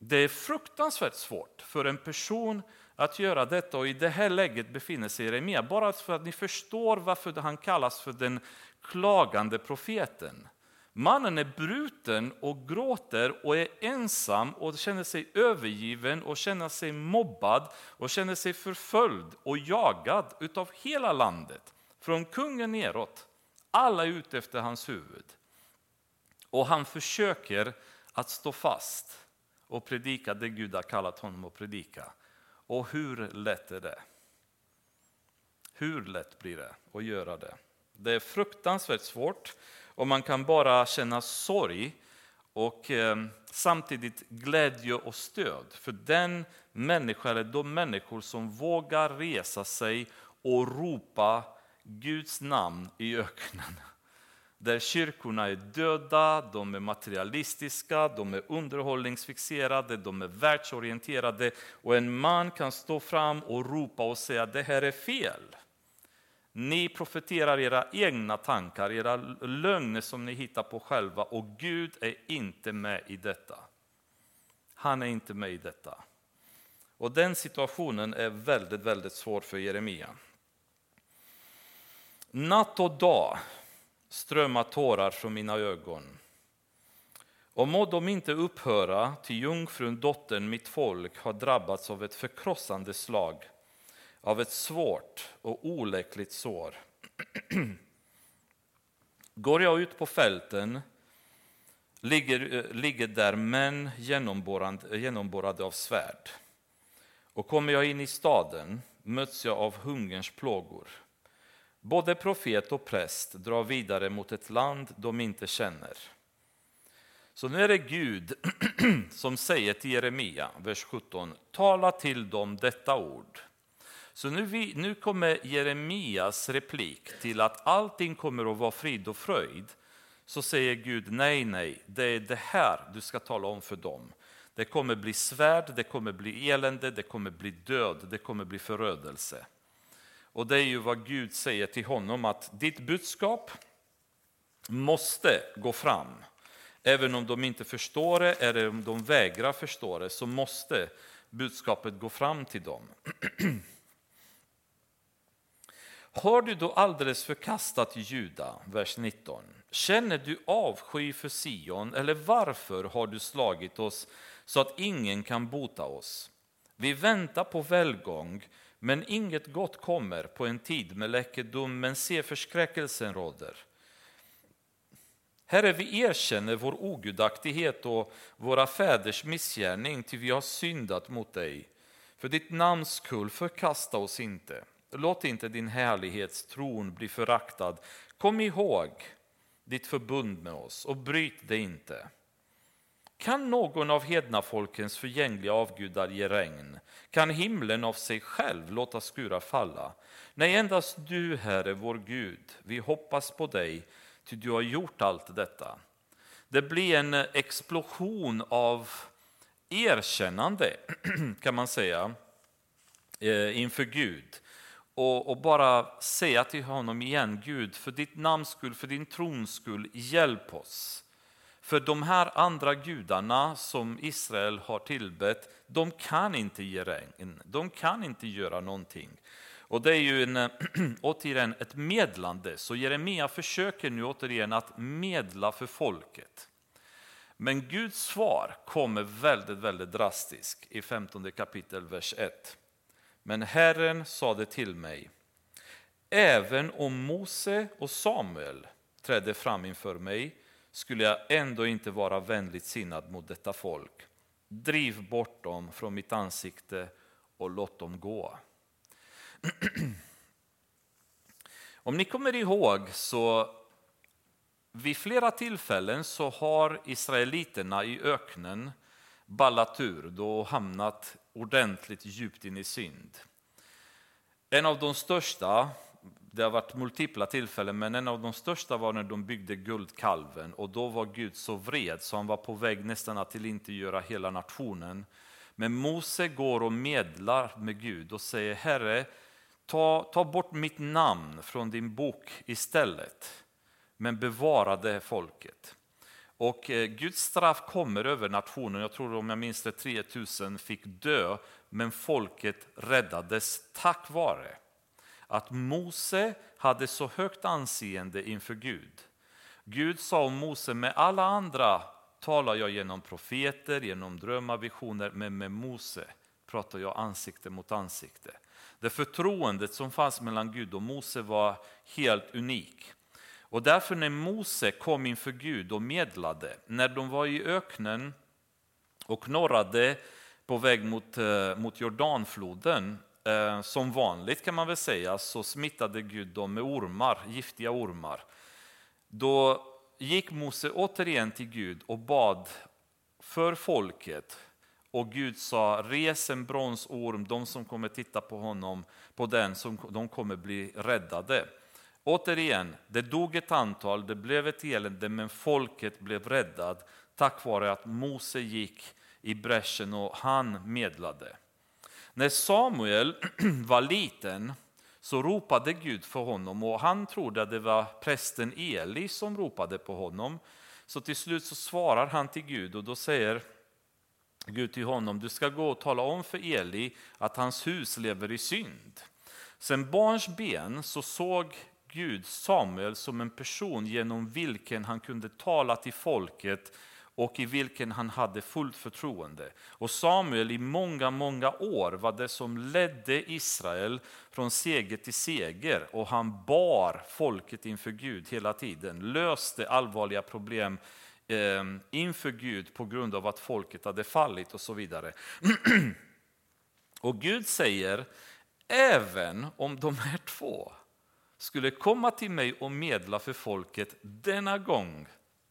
Det är fruktansvärt svårt för en person att göra detta och i det här läget befinner sig Jeremia. Bara för att ni förstår varför han kallas för den klagande profeten. Mannen är bruten och gråter och är ensam och känner sig övergiven och känner sig mobbad och känner sig förföljd och jagad utav hela landet. Från kungen neråt. Alla är ute efter hans huvud. Och han försöker att stå fast och predika det Gud har kallat honom att predika. Och hur lätt är det? Hur lätt blir det att göra det? Det är fruktansvärt svårt och man kan bara känna sorg och eh, samtidigt glädje och stöd för den människa eller de människor som vågar resa sig och ropa Guds namn i öknen. Där kyrkorna är döda, de är materialistiska, de är underhållningsfixerade, de är världsorienterade och en man kan stå fram och ropa och säga att det här är fel. Ni profeterar era egna tankar, era lögner som ni hittar på själva och Gud är inte med i detta. Han är inte med i detta. Och den situationen är väldigt, väldigt svår för Jeremia. Natt och dag strömmar tårar från mina ögon. Och må de inte upphöra, till jungfrun, dottern, mitt folk, har drabbats av ett förkrossande slag av ett svårt och oläckligt sår. Går jag ut på fälten ligger, eh, ligger där män genomborrade av svärd. Och kommer jag in i staden möts jag av hungerns plågor. Både profet och präst drar vidare mot ett land de inte känner. Så nu är det Gud som säger till Jeremia, vers 17, tala till dem detta ord. Så nu, vi, nu kommer Jeremias replik till att allting kommer att vara frid och fröjd. Så säger Gud, nej, nej, det är det här du ska tala om för dem. Det kommer bli svärd, det kommer bli elände, det kommer bli död, det kommer bli förödelse. Och det är ju vad Gud säger till honom att ditt budskap måste gå fram. Även om de inte förstår det eller om de vägrar förstå det så måste budskapet gå fram till dem. Har du då alldeles förkastat Juda, vers 19? Känner du avsky för Sion, eller varför har du slagit oss så att ingen kan bota oss? Vi väntar på välgång, men inget gott kommer på en tid med läkedom, men se förskräckelsen råder. Herre, vi erkänner vår ogudaktighet och våra fäders missgärning, till vi har syndat mot dig. För ditt namns skull, förkasta oss inte. Låt inte din härlighetstron bli föraktad. Kom ihåg ditt förbund med oss och bryt det inte. Kan någon av hedna folkens förgängliga avgudar ge regn? Kan himlen av sig själv låta skurar falla? Nej, endast du, Herre, vår Gud, vi hoppas på dig, ty du har gjort allt detta. Det blir en explosion av erkännande, kan man säga, eh, inför Gud och, och, bara säga till honom igen, Gud, för ditt namns skull, för din trons skull, hjälp oss. För de här andra gudarna som Israel har tillbett, de kan inte ge regn, de kan inte göra någonting. Och det är ju en, eh, återigen ett medlande, så Jeremia försöker nu återigen att medla för folket. Men Guds svar kommer väldigt, väldigt drastiskt i 15 kapitel, vers 1. Men Herren sade till mig, även om Mose och Samuel trädde fram inför mig skulle jag ändå inte vara vänligt sinnad mot detta folk. Driv bort dem från mitt ansikte och låt dem gå. Om ni kommer ihåg så vid flera tillfällen så har israeliterna i öknen ballat ur, och hamnat ordentligt djupt in i synd. En av de största, det har varit multipla tillfällen, men en av de största var när de byggde guldkalven och då var Gud så vred så han var på väg nästan att tillintetgöra hela nationen. Men Mose går och medlar med Gud och säger Herre, ta, ta bort mitt namn från din bok istället, men bevara det folket. Och eh, Guds straff kommer över nationen. Jag tror om jag minns det 3000 fick dö, men folket räddades tack vare att Mose hade så högt anseende inför Gud. Gud sa om Mose, med alla andra talar jag genom profeter, genom drömmar, visioner, men med Mose pratar jag ansikte mot ansikte. Det förtroendet som fanns mellan Gud och Mose var helt unikt. Och därför när Mose kom inför Gud och medlade, när de var i öknen och knorrade på väg mot, eh, mot Jordanfloden, eh, som vanligt kan man väl säga, så smittade Gud dem med ormar, giftiga ormar. Då gick Mose återigen till Gud och bad för folket. Och Gud sa, res en bronsorm, de som kommer titta på honom, på den, som, de kommer bli räddade. Återigen, det dog ett antal, det blev ett elände, men folket blev räddad tack vare att Mose gick i bräschen och han medlade. När Samuel var liten så ropade Gud för honom och han trodde att det var prästen Eli som ropade på honom. Så till slut så svarar han till Gud och då säger Gud till honom, du ska gå och tala om för Eli att hans hus lever i synd. Sen barns ben så såg Gud Samuel som en person genom vilken han kunde tala till folket och i vilken han hade fullt förtroende. Och Samuel i många, många år var det som ledde Israel från seger till seger och han bar folket inför Gud hela tiden, löste allvarliga problem eh, inför Gud på grund av att folket hade fallit och så vidare. och Gud säger, även om de här två skulle komma till mig och medla för folket denna gång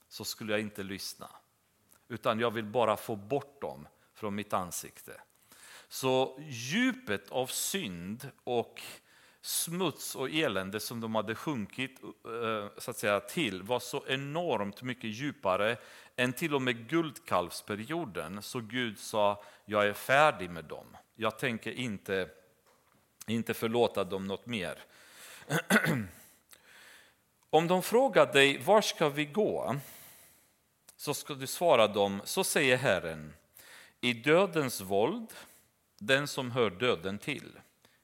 så skulle jag inte lyssna. Utan jag vill bara få bort dem från mitt ansikte. Så djupet av synd och smuts och elände som de hade sjunkit eh, så att säga, till var så enormt mycket djupare än till och med guldkalvsperioden. Så Gud sa, jag är färdig med dem. Jag tänker inte, inte förlåta dem något mer. Om de frågar dig, var ska vi gå? Så ska du svara dem, så säger Herren, i dödens våld, den som hör döden till.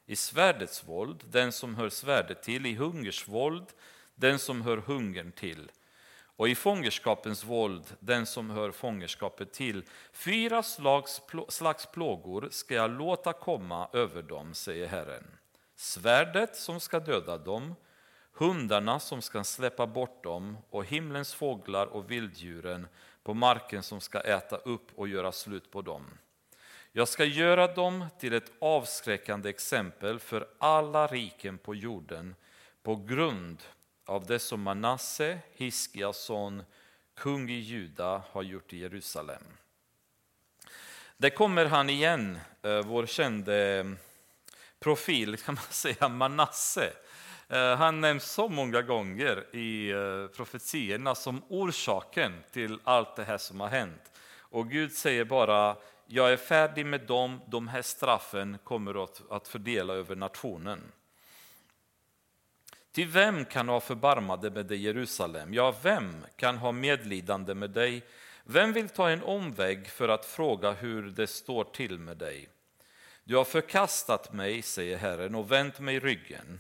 I svärdets våld, den som hör svärdet till. I hungers våld, den som hör hungern till. Och i fångenskapens våld, den som hör fångenskapet till. Fyra slags, slags plågor ska jag låta komma över dem, säger Herren. Svärdet som ska döda dem, hundarna som ska släppa bort dem och himlens fåglar och vilddjuren på marken som ska äta upp och göra slut på dem. Jag ska göra dem till ett avskräckande exempel för alla riken på jorden på grund av det som Manasse, Hiskias son, kung i Juda, har gjort i Jerusalem. Där kommer han igen, eh, vår kände profil, kan man säga, Manasse. Eh, han nämns så många gånger i eh, profetierna som orsaken till allt det här som har hänt. Och Gud säger bara, jag är färdig med dem, de här straffen kommer att fördela över nationen. Till vem kan ha förbarmade med dig, Jerusalem? Ja, vem kan ha medlidande med dig? Vem vill ta en omväg för att fråga hur det står till med dig? Du har förkastat mig, säger Herren, och vänt mig ryggen.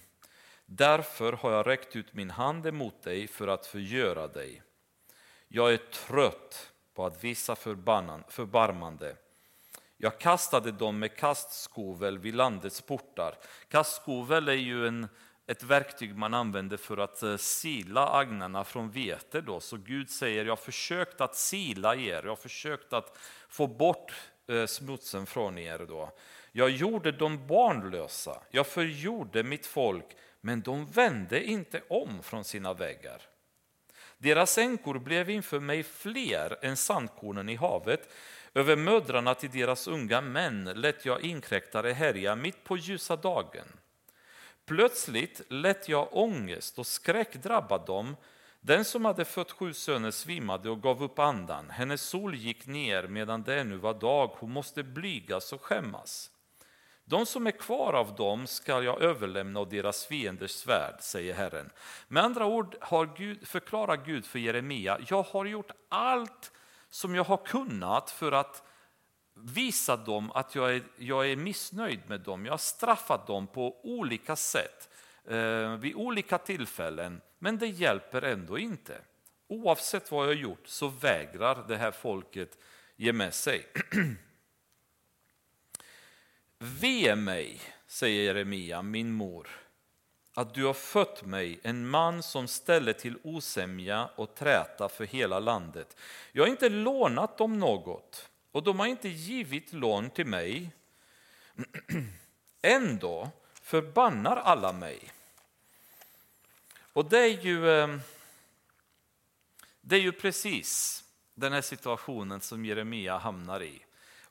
Därför har jag räckt ut min hand emot dig för att förgöra dig. Jag är trött på att visa förbarmande. Jag kastade dem med kastskovel vid landets portar. Kastskovel är ju en, ett verktyg man använder för att eh, sila agnarna från vete. Då. Så Gud säger, jag har försökt att sila er, jag har försökt att få bort eh, smutsen från er. Då. Jag gjorde dem barnlösa, jag förgjorde mitt folk, men de vände inte om från sina vägar. Deras änkor blev inför mig fler än sandkornen i havet. Över mödrarna till deras unga män lät jag inkräktare härja mitt på ljusa dagen. Plötsligt lät jag ångest och skräck drabba dem. Den som hade fött sju söner svimmade och gav upp andan. Hennes sol gick ner medan det ännu var dag. Hon måste blygas och skämmas. De som är kvar av dem ska jag överlämna åt deras fienders svärd, säger Herren. Med andra ord har Gud, förklarar Gud för Jeremia, jag har gjort allt som jag har kunnat för att visa dem att jag är, jag är missnöjd med dem. Jag har straffat dem på olika sätt eh, vid olika tillfällen, men det hjälper ändå inte. Oavsett vad jag har gjort så vägrar det här folket ge med sig. Ve mig, säger Jeremia, min mor, att du har fött mig, en man som ställer till osämja och träta för hela landet. Jag har inte lånat dem något, och de har inte givit lån till mig. Ändå förbannar alla mig. Och det är ju, eh, det är ju precis den här situationen som Jeremia hamnar i.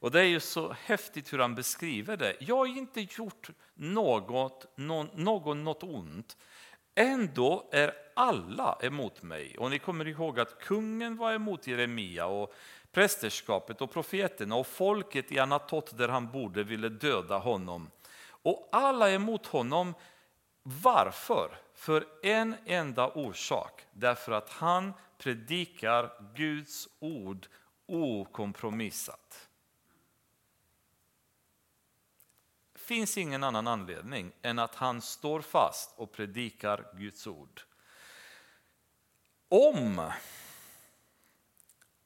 Och det är ju så häftigt hur han beskriver det. Jag har inte gjort något, någon, någon något ont. Ändå är alla emot mig. Och ni kommer ihåg att kungen var emot Jeremia och prästerskapet och profeterna och folket i Anatot där han bodde ville döda honom. Och alla är emot honom. Varför? För en enda orsak. Därför att han predikar Guds ord okompromissat. Finns ingen annan anledning än att han står fast och predikar Guds ord. Om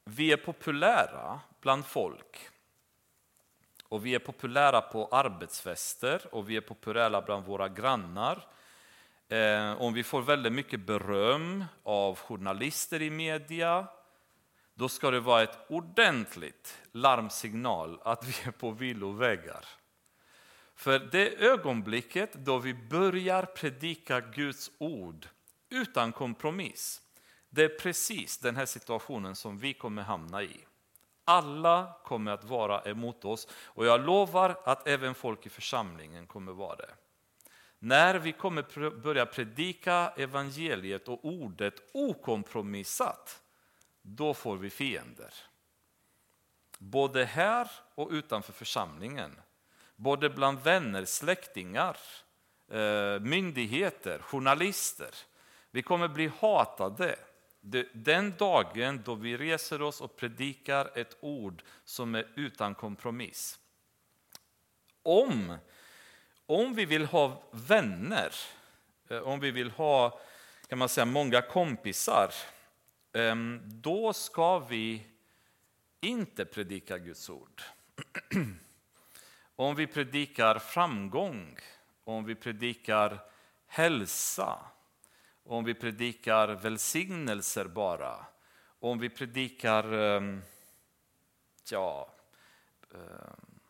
vi är populära bland folk och vi är populära på arbetsfester och vi är populära bland våra grannar eh, om vi får väldigt mycket beröm av journalister i media då ska det vara ett ordentligt larmsignal att vi är på villovägar. För det ögonblicket då vi börjar predika Guds ord utan kompromiss, det är precis den här situationen som vi kommer hamna i. Alla kommer att vara emot oss och jag lovar att även folk i församlingen kommer vara det. När vi kommer börja predika evangeliet och ordet okompromissat, då får vi fiender. Både här och utanför församlingen. Både bland vänner, släktingar, eh, myndigheter, journalister. Vi kommer bli hatade den dagen då vi reser oss och predikar ett ord som är utan kompromiss. Om, om vi vill ha vänner, eh, om vi vill ha kan man säga, många kompisar, eh, då ska vi inte predika Guds ord. Om vi predikar framgång, om vi predikar hälsa, om vi predikar välsignelser bara, om vi predikar ehm, ja, ehm,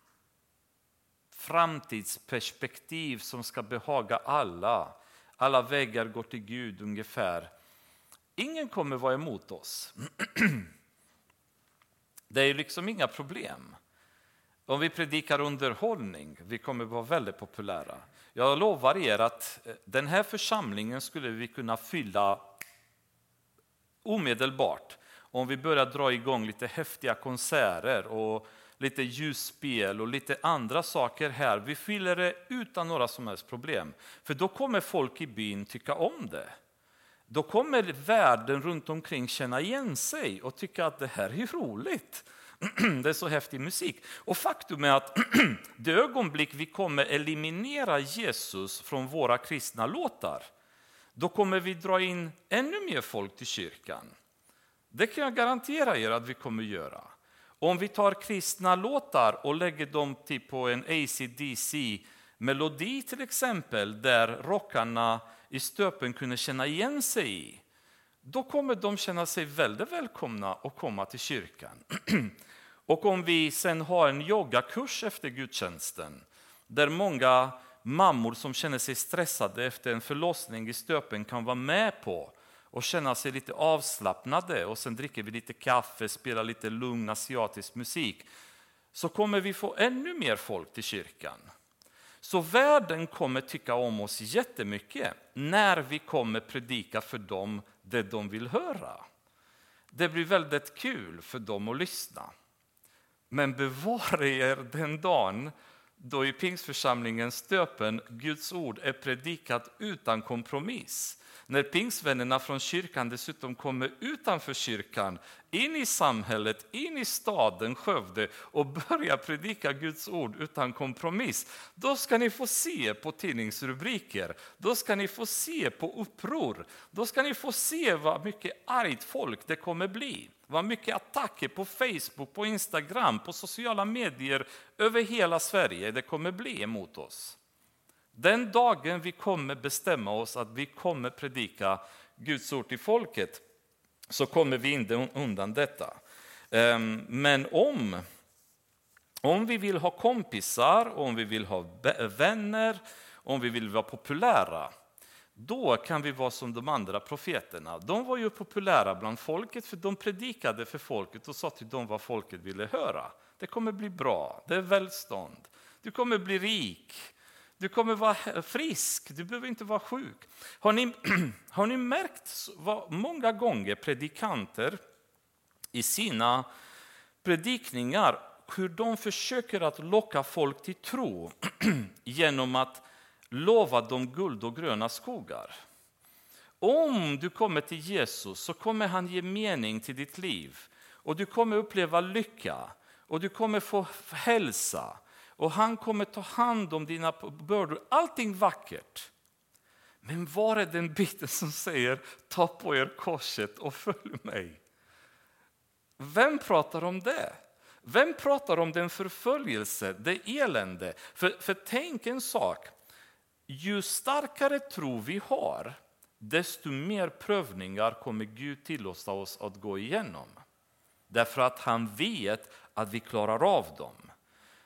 framtidsperspektiv som ska behaga alla, alla vägar går till Gud ungefär. Ingen kommer vara emot oss. Det är liksom inga problem. Om vi predikar underhållning, vi kommer vara väldigt populära. Jag lovar er att eh, den här församlingen skulle vi kunna fylla omedelbart om vi börjar dra igång lite häftiga konserter och lite ljusspel och lite andra saker här. Vi fyller det utan några som helst problem. För då kommer folk i byn tycka om det. Då kommer världen runt omkring känna igen sig och tycka att det här är roligt. Det är så häftig musik. Och faktum är att det ögonblick vi kommer eliminera Jesus från våra kristna låtar, då kommer vi dra in ännu mer folk till kyrkan. Det kan jag garantera er att vi kommer göra. Om vi tar kristna låtar och lägger dem typ på en ACDC melodi till exempel, där rockarna i stöpen kunde känna igen sig i, då kommer de känna sig väldigt välkomna att komma till kyrkan. Och om vi sen har en yogakurs efter gudstjänsten, där många mammor som känner sig stressade efter en förlossning i stöpen kan vara med på och känna sig lite avslappnade och sen dricker vi lite kaffe, spelar lite lugn asiatisk musik, så kommer vi få ännu mer folk till kyrkan. Så världen kommer tycka om oss jättemycket när vi kommer predika för dem det de vill höra. Det blir väldigt kul för dem att lyssna. Men bevara er den dagen då i pingstförsamlingens stöpen Guds ord är predikat utan kompromiss. När pingstvännerna från kyrkan dessutom kommer utanför kyrkan, in i samhället, in i staden Skövde och börjar predika Guds ord utan kompromiss, då ska ni få se på tidningsrubriker, då ska ni få se på uppror, då ska ni få se vad mycket argt folk det kommer bli. Vad mycket attacker på Facebook, på Instagram, på sociala medier över hela Sverige det kommer bli emot oss. Den dagen vi kommer bestämma oss att vi kommer predika Guds ord till folket så kommer vi inte undan detta. Ehm, men om, om vi vill ha kompisar, om vi vill ha vänner, om vi vill vara populära, då kan vi vara som de andra profeterna. De var ju populära bland folket för de predikade för folket och sa till dem vad folket ville höra. Det kommer bli bra, det är välstånd, du kommer bli rik, du kommer vara frisk, du behöver inte vara sjuk. Har ni, har ni märkt vad många gånger predikanter i sina predikningar hur de försöker att locka folk till tro genom att lova dem guld och gröna skogar. Om du kommer till Jesus så kommer han ge mening till ditt liv och du kommer uppleva lycka och du kommer få hälsa och han kommer ta hand om dina bördor. Allting vackert. Men var är den biten som säger ta på er korset och följ mig? Vem pratar om det? Vem pratar om den förföljelse, det elände? För, för tänk en sak, ju starkare tro vi har, desto mer prövningar kommer Gud tillåta oss att gå igenom. Därför att han vet att vi klarar av dem.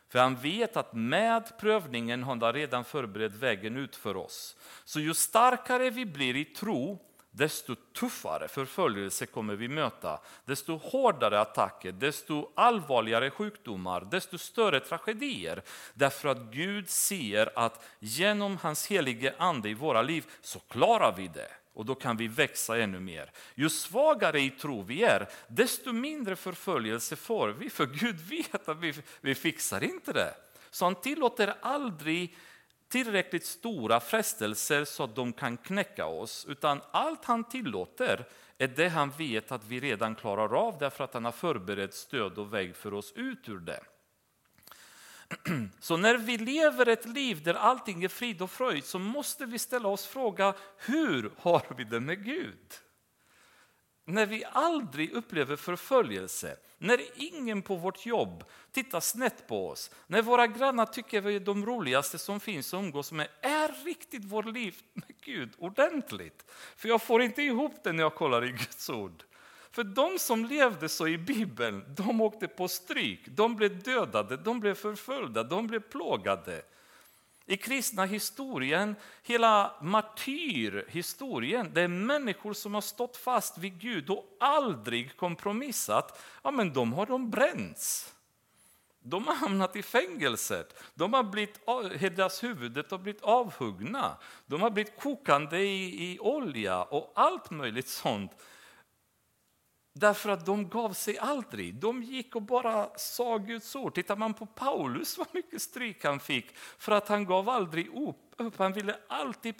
För han vet att med prövningen har han redan förberett vägen ut för oss. Så ju starkare vi blir i tro, desto tuffare förföljelse kommer vi möta. Desto hårdare attacker, desto allvarligare sjukdomar, desto större tragedier. Därför att Gud ser att genom hans helige ande i våra liv så klarar vi det. Och då kan vi växa ännu mer. Ju svagare i tro vi är, desto mindre förföljelse får vi. För Gud vet att vi, vi fixar inte det. Så han tillåter aldrig tillräckligt stora frestelser så att de kan knäcka oss. Utan allt han tillåter är det han vet att vi redan klarar av därför att han har förberett stöd och väg för oss ut ur det. Så när vi lever ett liv där allting är frid och fröjd så måste vi ställa oss frågan, hur har vi det med Gud? När vi aldrig upplever förföljelse, när ingen på vårt jobb tittar snett på oss, när våra grannar tycker vi är de roligaste som finns att umgås med, är riktigt vårt liv med Gud ordentligt? För jag får inte ihop det när jag kollar i Guds ord. För de som levde så i Bibeln, de åkte på stryk, de blev dödade, de blev förföljda, de blev plågade. I kristna historien, hela martyrhistorien, det är människor som har stått fast vid Gud och aldrig kompromissat. Ja, men de har de bränts. De har hamnat i fängelset. De har blivit, deras huvudet har blivit avhuggna. De har blivit kokande i, i olja och allt möjligt sånt. Därför att de gav sig aldrig. De gick och bara sa Guds ord. Tittar man på Paulus, vad mycket stryk han fick för att han gav aldrig upp. Han ville alltid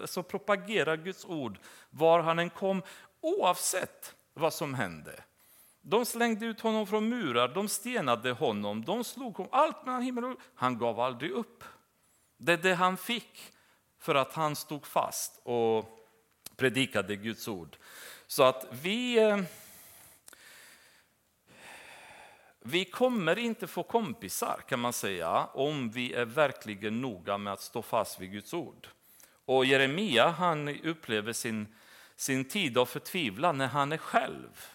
alltså propagera Guds ord var han än kom, oavsett vad som hände. De slängde ut honom från murar, de stenade honom, de slog honom, allt mellan himmel och Han gav aldrig upp. Det är det han fick för att han stod fast och predikade Guds ord. Så att vi eh, vi kommer inte få kompisar kan man säga om vi är verkligen noga med att stå fast vid Guds ord. Och Jeremia han upplever sin, sin tid av förtvivlan när han är själv.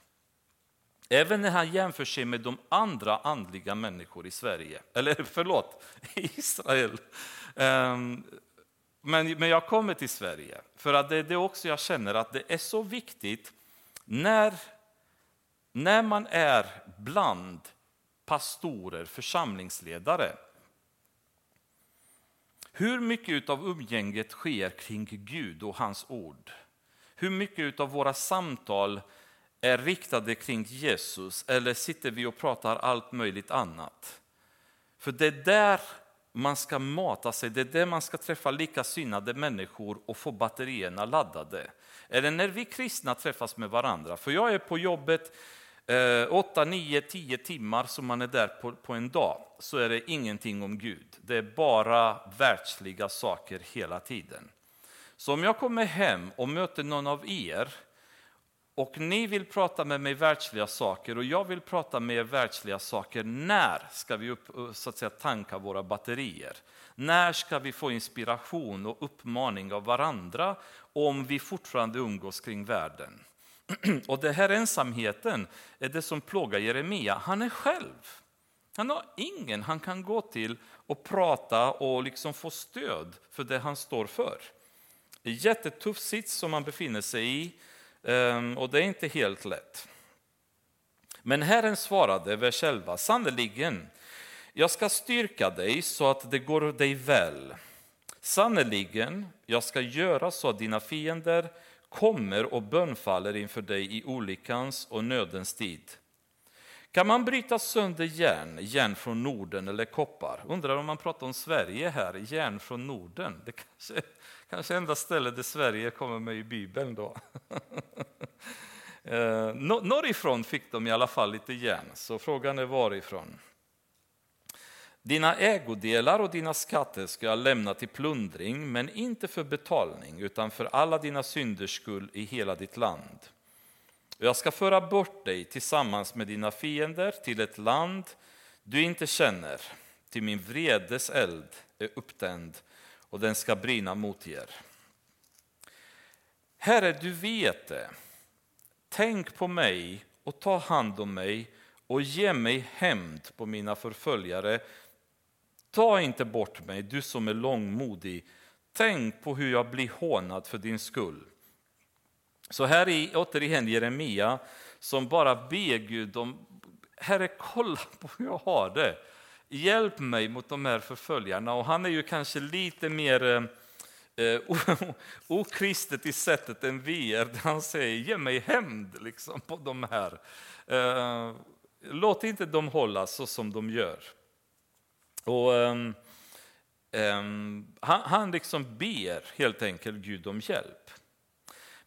Även när han jämför sig med de andra andliga människor i Sverige, eller förlåt, i Israel. Um, men, men jag kommer till Sverige, för att det är det också jag känner att det är så viktigt när, när man är bland pastorer, församlingsledare. Hur mycket av umgänget sker kring Gud och hans ord? Hur mycket av våra samtal är riktade kring Jesus eller sitter vi och pratar allt möjligt annat? För det är där man ska mata sig, det är där man ska träffa likasinnade människor och få batterierna laddade. Eller när vi kristna träffas med varandra. För jag är på jobbet 8, 9, 10 timmar som man är där på, på en dag så är det ingenting om Gud. Det är bara världsliga saker hela tiden. Så om jag kommer hem och möter någon av er och ni vill prata med mig världsliga saker och jag vill prata med er världsliga saker, när ska vi upp, eh, så att säga, tanka våra batterier? När ska vi få inspiration och uppmaning av varandra om vi fortfarande umgås kring världen? Och det här ensamheten är det som plågar Jeremia. Han är själv. Han har ingen han kan gå till och prata och liksom få stöd för det han står för. En jättetuff sits som han befinner sig i ehm, och det är inte helt lätt. Men Herren svarade, vers 11, sannerligen, jag ska styrka dig så att det går dig väl. Sannerligen, jag ska göra så att dina fiender kommer och bönfaller inför dig i olyckans och nödens tid. Kan man bryta sönder järn, järn från Norden eller koppar? Undrar om man pratar om Sverige här, järn från Norden. Det kanske, kanske enda stället där Sverige kommer med i Bibeln då. Eh, norrifrån fick de i alla fall lite järn, så frågan är varifrån. Dina ägodelar och dina skatter ska jag lämna till plundring, men inte för betalning, utan för alla dina synders skull i hela ditt land. Jag ska föra bort dig tillsammans med dina fiender till ett land du inte känner, till min vredes eld är upptänd och den ska brinna mot er. Herre, du vet det. Tänk på mig och ta hand om mig och ge mig hämnd på mina förföljare Ta inte bort mig, du som är långmodig. Tänk på hur jag blir hånad för din skull. Så här är återigen Jeremia som bara ber Gud om, Herre kolla på hur jag har det. Hjälp mig mot de här förföljarna. Och han är ju kanske lite mer eh, okristet i sättet än vi är. Han säger, ge mig hämnd liksom, på de här. Eh, låt inte dem hålla så som de gör. Och, um, um, han, han liksom ber helt enkelt Gud om hjälp.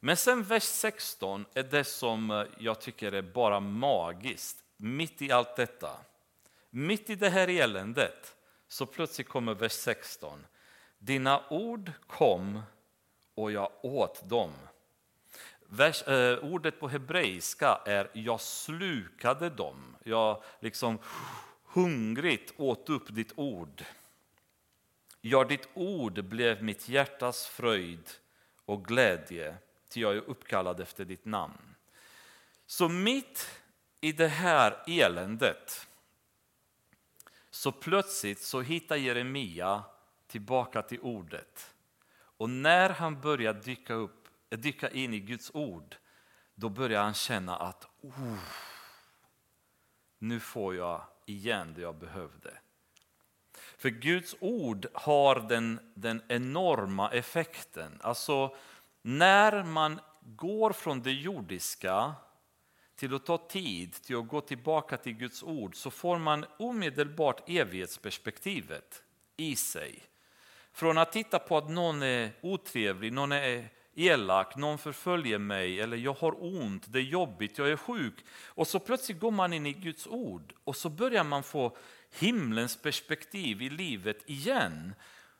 Men sen vers 16 är det som eh, jag tycker är bara magiskt. Mitt i allt detta, mitt i det här eländet, så plötsligt kommer vers 16. Dina ord kom och jag åt dem. Vers, eh, ordet på hebreiska är jag slukade dem. Jag liksom hungrigt åt upp ditt ord. Ja, ditt ord blev mitt hjärtas fröjd och glädje, ty jag är uppkallad efter ditt namn. Så mitt i det här eländet så plötsligt så hittar Jeremia tillbaka till ordet. Och när han börjar dyka, upp, eh, dyka in i Guds ord, då börjar han känna att oh, nu får jag igen det jag behövde. För Guds ord har den, den enorma effekten. Alltså när man går från det jordiska till att ta tid till att gå tillbaka till Guds ord så får man omedelbart evighetsperspektivet i sig. Från att titta på att någon är otrevlig, någon är elak, någon förföljer mig eller jag har ont, det är jobbigt, jag är sjuk. Och så plötsligt går man in i Guds ord och så börjar man få himlens perspektiv i livet igen.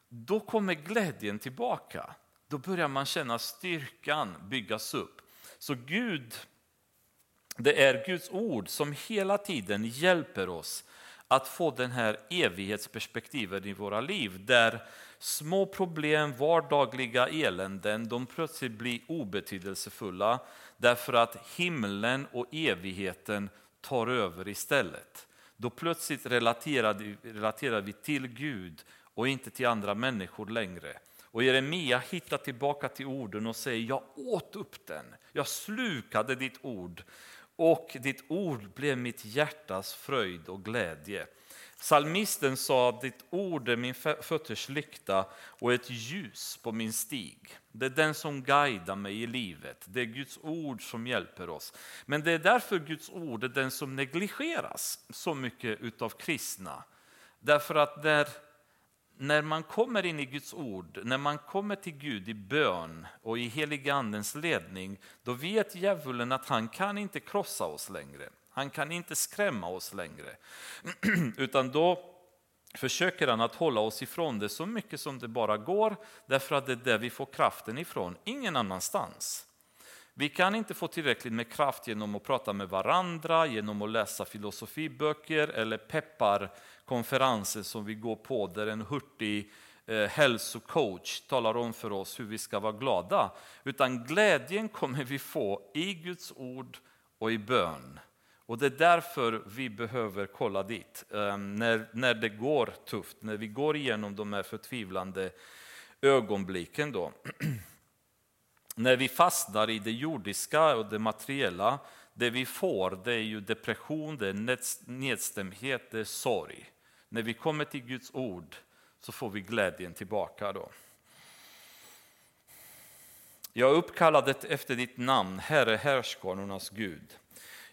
Då kommer glädjen tillbaka. Då börjar man känna styrkan byggas upp. Så Gud, det är Guds ord som hela tiden hjälper oss att få den här evighetsperspektivet i våra liv där små problem, vardagliga eländen, de plötsligt blir obetydelsefulla därför att himlen och evigheten tar över istället. Då plötsligt relaterar, relaterar vi till Gud och inte till andra människor längre. Och Jeremia hittar tillbaka till orden och säger, jag åt upp den, jag slukade ditt ord och ditt ord blev mitt hjärtas fröjd och glädje. Salmisten sa att ditt ord är min fötters lykta och ett ljus på min stig. Det är den som guidar mig i livet. Det är Guds ord som hjälper oss. Men det är därför Guds ord är den som negligeras så mycket av kristna. Därför att när, när man kommer in i Guds ord, när man kommer till Gud i bön och i heliga andens ledning, då vet djävulen att han kan inte krossa oss längre. Han kan inte skrämma oss längre. Utan då försöker han att hålla oss ifrån det så mycket som det bara går, därför att det är där vi får kraften ifrån, ingen annanstans. Vi kan inte få tillräckligt med kraft genom att prata med varandra, genom att läsa filosofiböcker eller pepparkonferenser som vi går på där en hurtig eh, hälsocoach talar om för oss hur vi ska vara glada. Utan glädjen kommer vi få i Guds ord och i bön. Och det är därför vi behöver kolla dit eh, när, när det går tufft, när vi går igenom de här förtvivlande ögonblicken. Då. när vi fastnar i det jordiska och det materiella, det vi får det är ju depression, det är nedstämdhet, det är sorg. När vi kommer till Guds ord så får vi glädjen tillbaka. då. Jag är uppkallad efter ditt namn, Herre härskarornas Gud.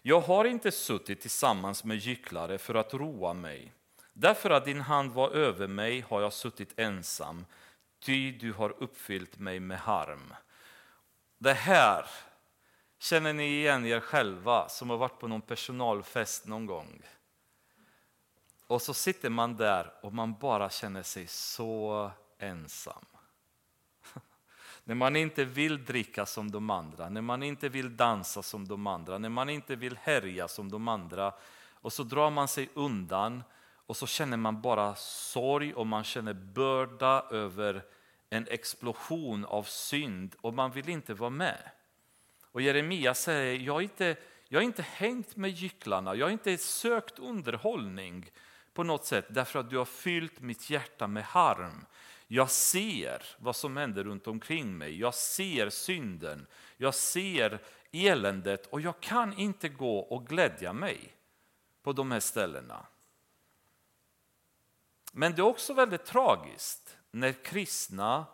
Jag har inte suttit tillsammans med gycklare för att roa mig. Därför att din hand var över mig har jag suttit ensam, ty du har uppfyllt mig med harm. Det här känner ni igen er själva som har varit på någon personalfest någon gång. Och så sitter man där och man bara känner sig så ensam. När man inte vill dricka som de andra, när man inte vill dansa som de andra, när man inte vill härja som de andra. Och så drar man sig undan och så känner man bara sorg och man känner börda över en explosion av synd och man vill inte vara med. Och Jeremia säger, jag har inte, jag har inte hängt med gycklarna, jag har inte sökt underhållning på något sätt därför att du har fyllt mitt hjärta med harm. Jag ser vad som händer runt omkring mig. Jag ser synden. Jag ser eländet och jag kan inte gå och glädja mig på de här ställena. Men det är också väldigt tragiskt när kristna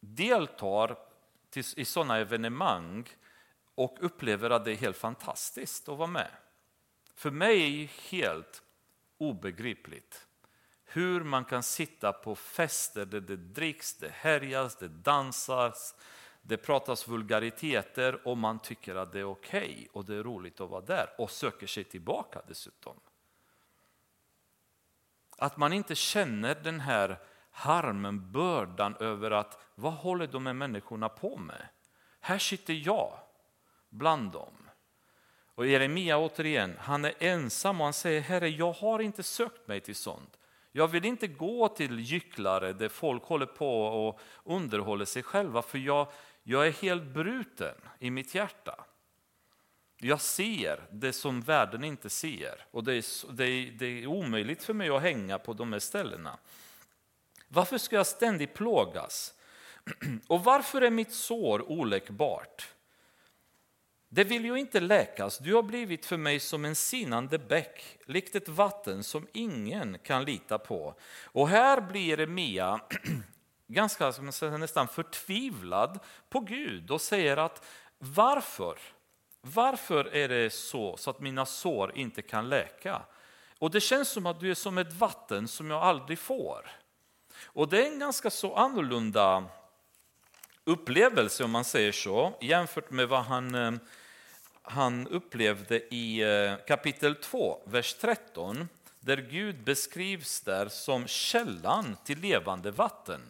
deltar i sådana evenemang och upplever att det är helt fantastiskt att vara med. För mig är det helt obegripligt hur man kan sitta på fester där det dricks, det härjas, det dansas, det pratas vulgariteter och man tycker att det är okej okay och det är roligt att vara där och söker sig tillbaka dessutom. Att man inte känner den här harmen, bördan över att vad håller de här människorna på med? Här sitter jag bland dem. Och Jeremia återigen, han är ensam och han säger Herre, jag har inte sökt mig till sånt. Jag vill inte gå till gycklare där folk håller på och underhåller sig själva för jag, jag är helt bruten i mitt hjärta. Jag ser det som världen inte ser och det är, det, är, det är omöjligt för mig att hänga på de här ställena. Varför ska jag ständigt plågas? Och varför är mitt sår oläkbart? Det vill ju inte läkas, du har blivit för mig som en sinande bäck, likt ett vatten som ingen kan lita på. Och här blir Jeremia ganska nästan förtvivlad på Gud och säger att varför? Varför är det så, så att mina sår inte kan läka? Och det känns som att du är som ett vatten som jag aldrig får. Och det är en ganska så annorlunda upplevelse om man säger så, jämfört med vad han, eh, han upplevde i eh, kapitel 2, vers 13, där Gud beskrivs där som källan till levande vatten.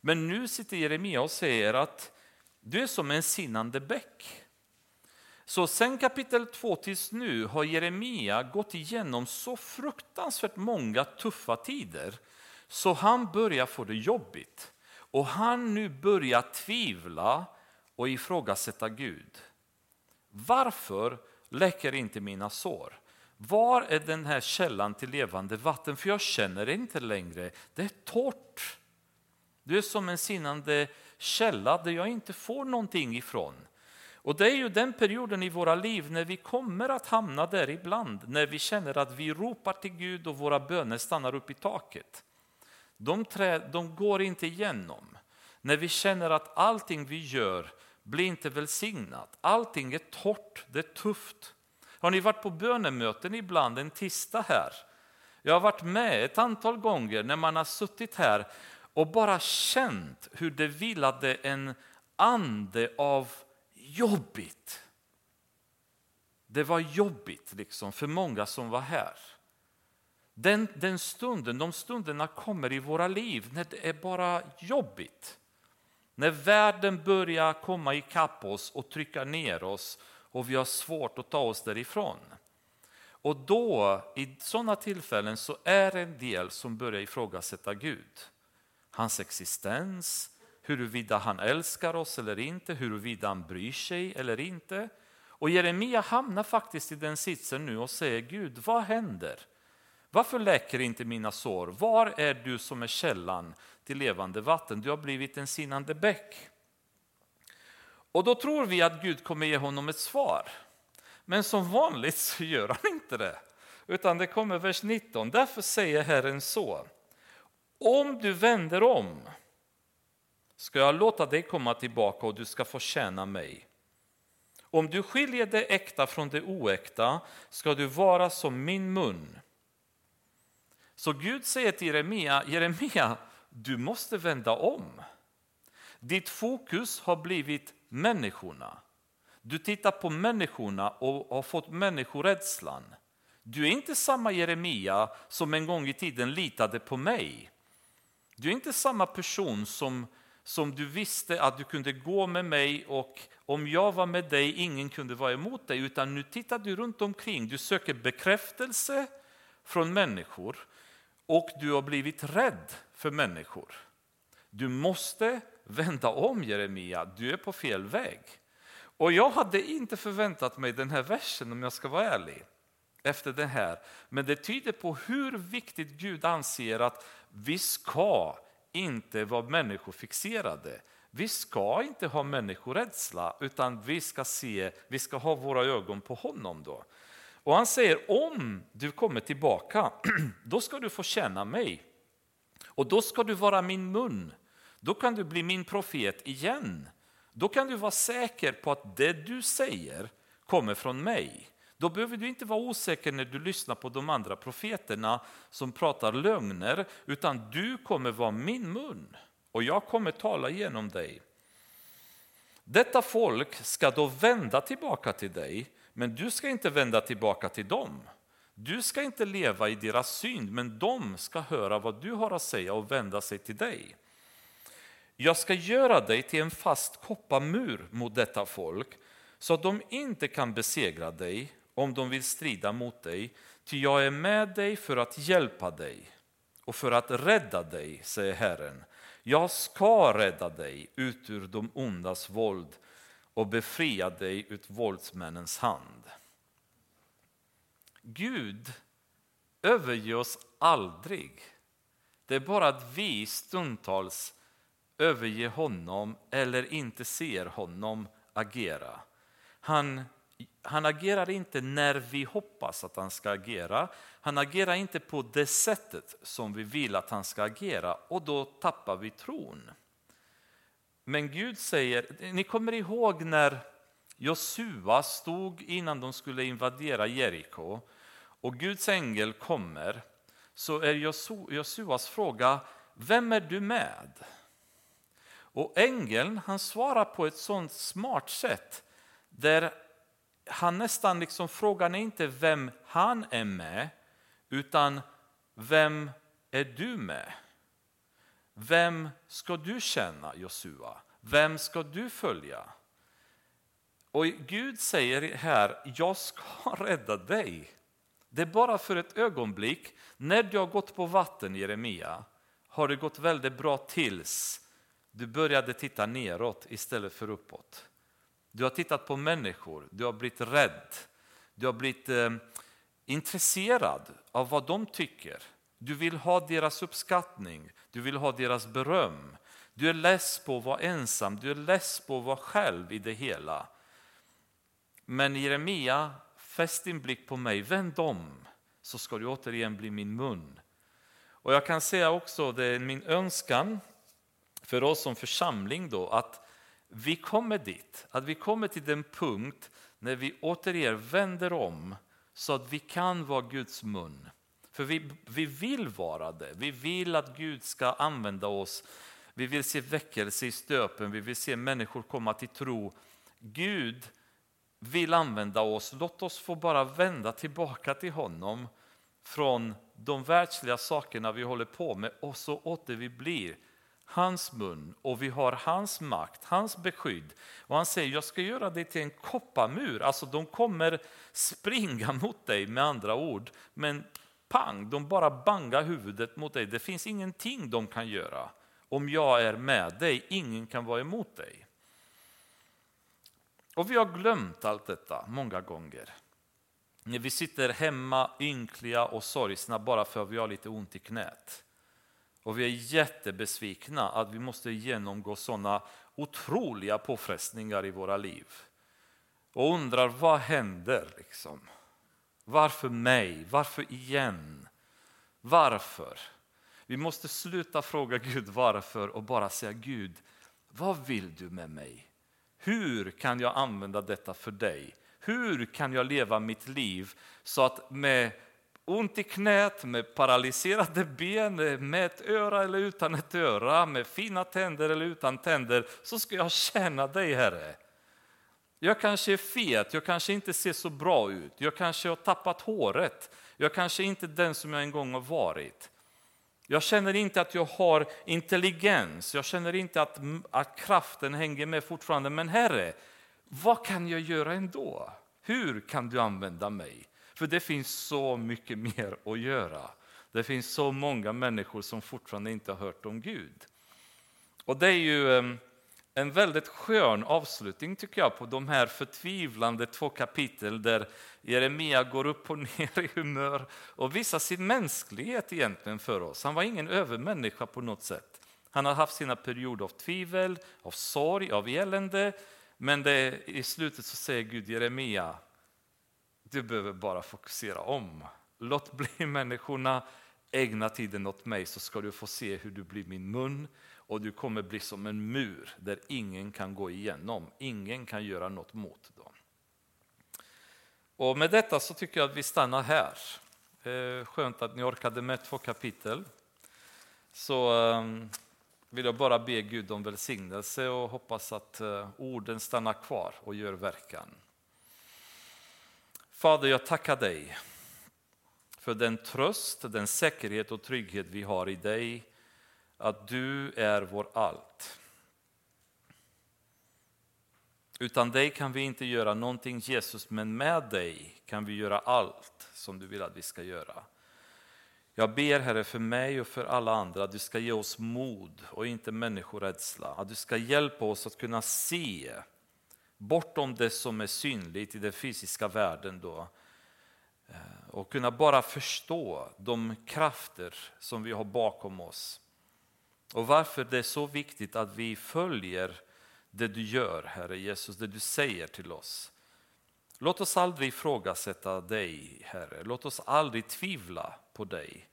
Men nu sitter Jeremia och säger att du är som en sinnande bäck. Så sen kapitel 2 tills nu har Jeremia gått igenom så fruktansvärt många tuffa tider så han börjar få det jobbigt. Och han nu börjar tvivla och ifrågasätta Gud. Varför läker inte mina sår? Var är den här källan till levande vatten? För jag känner det inte längre. Det är torrt. Du är som en sinnande källa där jag inte får någonting ifrån. Och det är ju den perioden i våra liv när vi kommer att hamna där ibland, när vi känner att vi ropar till Gud och våra böner stannar upp i taket. De, trä, de går inte igenom. När vi känner att allting vi gör blir inte välsignat, allting är torrt, det är tufft. Har ni varit på bönemöten ibland en tisdag här? Jag har varit med ett antal gånger när man har suttit här och bara känt hur det vilade en ande av jobbigt. Det var jobbigt liksom för många som var här. Den, den stunden, de stunderna kommer i våra liv när det är bara jobbigt. När världen börjar komma ikapp oss och trycka ner oss och vi har svårt att ta oss därifrån. Och då, i sådana tillfällen, så är det en del som börjar ifrågasätta Gud. Hans existens, huruvida han älskar oss eller inte, huruvida han bryr sig eller inte. Och Jeremia hamnar faktiskt i den sitsen nu och säger Gud, vad händer? Varför läker inte mina sår? Var är du som är källan till levande vatten? Du har blivit en sinnande bäck. Och då tror vi att Gud kommer ge honom ett svar. Men som vanligt så gör han inte det. Utan det kommer vers 19. Därför säger Herren så. Om du vänder om ska jag låta dig komma tillbaka och du ska få tjäna mig. Om du skiljer det äkta från det oäkta ska du vara som min mun. Så Gud säger till Jeremia, Jeremia, du måste vända om. Ditt fokus har blivit människorna. Du tittar på människorna och har fått människorädslan. Du är inte samma Jeremia som en gång i tiden litade på mig. Du är inte samma person som, som du visste att du kunde gå med mig och om jag var med dig, ingen kunde vara emot dig. Utan nu tittar du runt omkring, du söker bekräftelse från människor och du har blivit rädd för människor. Du måste vända om Jeremia, du är på fel väg. Och jag hade inte förväntat mig den här versen om jag ska vara ärlig. Efter det här. Men det tyder på hur viktigt Gud anser att vi ska inte vara människofixerade. Vi ska inte ha människorädsla, utan vi ska, se, vi ska ha våra ögon på honom. då. Och han säger, om du kommer tillbaka, då ska du få känna mig. Och då ska du vara min mun. Då kan du bli min profet igen. Då kan du vara säker på att det du säger kommer från mig. Då behöver du inte vara osäker när du lyssnar på de andra profeterna som pratar lögner, utan du kommer vara min mun och jag kommer tala genom dig. Detta folk ska då vända tillbaka till dig, men du ska inte vända tillbaka till dem. Du ska inte leva i deras synd, men de ska höra vad du har att säga och vända sig till dig. Jag ska göra dig till en fast kopparmur mot detta folk, så att de inte kan besegra dig om de vill strida mot dig, ty jag är med dig för att hjälpa dig och för att rädda dig, säger Herren. Jag ska rädda dig ut ur de ondas våld och befria dig ut våldsmännens hand. Gud överger oss aldrig. Det är bara att vi stundtals överger honom eller inte ser honom agera. Han han agerar inte när vi hoppas att han ska agera. Han agerar inte på det sättet som vi vill att han ska agera och då tappar vi tron. Men Gud säger, ni kommer ihåg när Josua stod innan de skulle invadera Jeriko och Guds ängel kommer så är Josuas fråga, vem är du med? Och ängeln han svarar på ett sånt smart sätt där han nästan liksom frågar inte vem han är med, utan vem är du med? Vem ska du känna, Josua? Vem ska du följa? Och Gud säger här, jag ska rädda dig. Det är bara för ett ögonblick. När du har gått på vatten, Jeremia, har det gått väldigt bra tills du började titta neråt istället för uppåt. Du har tittat på människor, du har blivit rädd, du har blivit eh, intresserad av vad de tycker. Du vill ha deras uppskattning, du vill ha deras beröm. Du är less på att vara ensam, du är less på att vara själv i det hela. Men Jeremia, fäst din blick på mig, vänd om så ska du återigen bli min mun. Och jag kan säga också, det är min önskan för oss som församling då, att vi kommer dit, att vi kommer till den punkt när vi återigen vänder om så att vi kan vara Guds mun. För vi, vi vill vara det, vi vill att Gud ska använda oss. Vi vill se väckelse i stöpen, vi vill se människor komma till tro. Gud vill använda oss, låt oss få bara vända tillbaka till honom från de världsliga sakerna vi håller på med och så åter vi blir hans mun och vi har hans makt, hans beskydd. Och han säger, jag ska göra dig till en kopparmur. Alltså de kommer springa mot dig med andra ord. Men pang, de bara bangar huvudet mot dig. Det finns ingenting de kan göra. Om jag är med dig, ingen kan vara emot dig. Och vi har glömt allt detta många gånger. När vi sitter hemma ynkliga och sorgsna bara för att vi har lite ont i knät. Och vi är jättebesvikna att vi måste genomgå sådana otroliga påfrestningar i våra liv. Och undrar vad händer liksom? Varför mig? Varför igen? Varför? Vi måste sluta fråga Gud varför och bara säga Gud, vad vill du med mig? Hur kan jag använda detta för dig? Hur kan jag leva mitt liv så att med ont i knät, med paralyserade ben, med ett öra eller utan ett öra, med fina tänder eller utan tänder, så ska jag känna dig Herre. Jag kanske är fet, jag kanske inte ser så bra ut, jag kanske har tappat håret, jag kanske inte är den som jag en gång har varit. Jag känner inte att jag har intelligens, jag känner inte att, att kraften hänger med fortfarande. Men Herre, vad kan jag göra ändå? Hur kan du använda mig? För det finns så mycket mer att göra. Det finns så många människor som fortfarande inte har hört om Gud. Och det är ju ehm, en väldigt skön avslutning tycker jag på de här förtvivlande två kapitel där Jeremia går upp och ner i humör och visar sin mänsklighet egentligen för oss. Han var ingen övermänniska på något sätt. Han har haft sina perioder av tvivel, av sorg, av elände. Men det, i slutet så säger Gud Jeremia, du behöver bara fokusera om. Låt bli människorna, ägna tiden åt mig så ska du få se hur du blir min mun och du kommer bli som en mur där ingen kan gå igenom, ingen kan göra något mot dem. Och med detta så tycker jag att vi stannar här. Eh, skönt att ni orkade med två kapitel. Så ehm, vill jag bara be Gud om välsignelse och hoppas att eh, orden stannar kvar och gör verkan. Fader, jag tackar dig för den tröst, den säkerhet och trygghet vi har i dig, att du är vår allt. Utan dig kan vi inte göra någonting Jesus, men med dig kan vi göra allt som du vill att vi ska göra. Jag ber Herre för mig och för alla andra att du ska ge oss mod och inte människorädsla. Att du ska hjälpa oss att kunna se bortom det som är synligt i den fysiska världen då. Eh, och kunna bara förstå de krafter som vi har bakom oss. Och varför det är så viktigt att vi följer det du gör, Herre Jesus, det du säger till oss. Låt oss aldrig ifrågasätta dig, Herre. Låt oss aldrig tvivla på dig,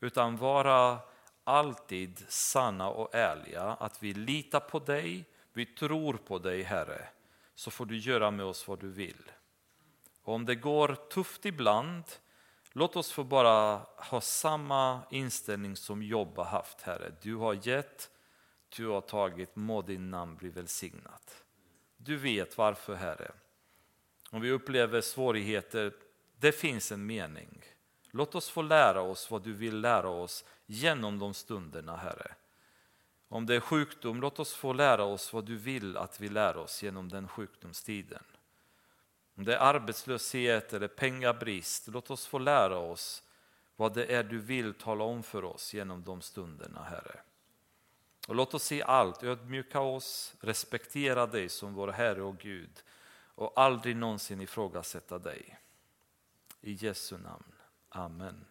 utan vara alltid sanna och ärliga, att vi litar på dig, vi tror på dig, Herre, så får du göra med oss vad du vill. Och om det går tufft ibland, låt oss få bara ha samma inställning som Jobb har haft, Herre. Du har gett, du har tagit, må din namn bli välsignat. Du vet varför, Herre. Om vi upplever svårigheter, det finns en mening. Låt oss få lära oss vad du vill lära oss genom de stunderna, Herre. Om det är sjukdom, låt oss få lära oss vad du vill att vi lär oss genom den sjukdomstiden. Om det är arbetslöshet eller pengabrist, låt oss få lära oss vad det är du vill tala om för oss genom de stunderna, Herre. Och låt oss se allt, ödmjuka oss, respektera dig som vår Herre och Gud och aldrig någonsin ifrågasätta dig. I Jesu namn. Amen.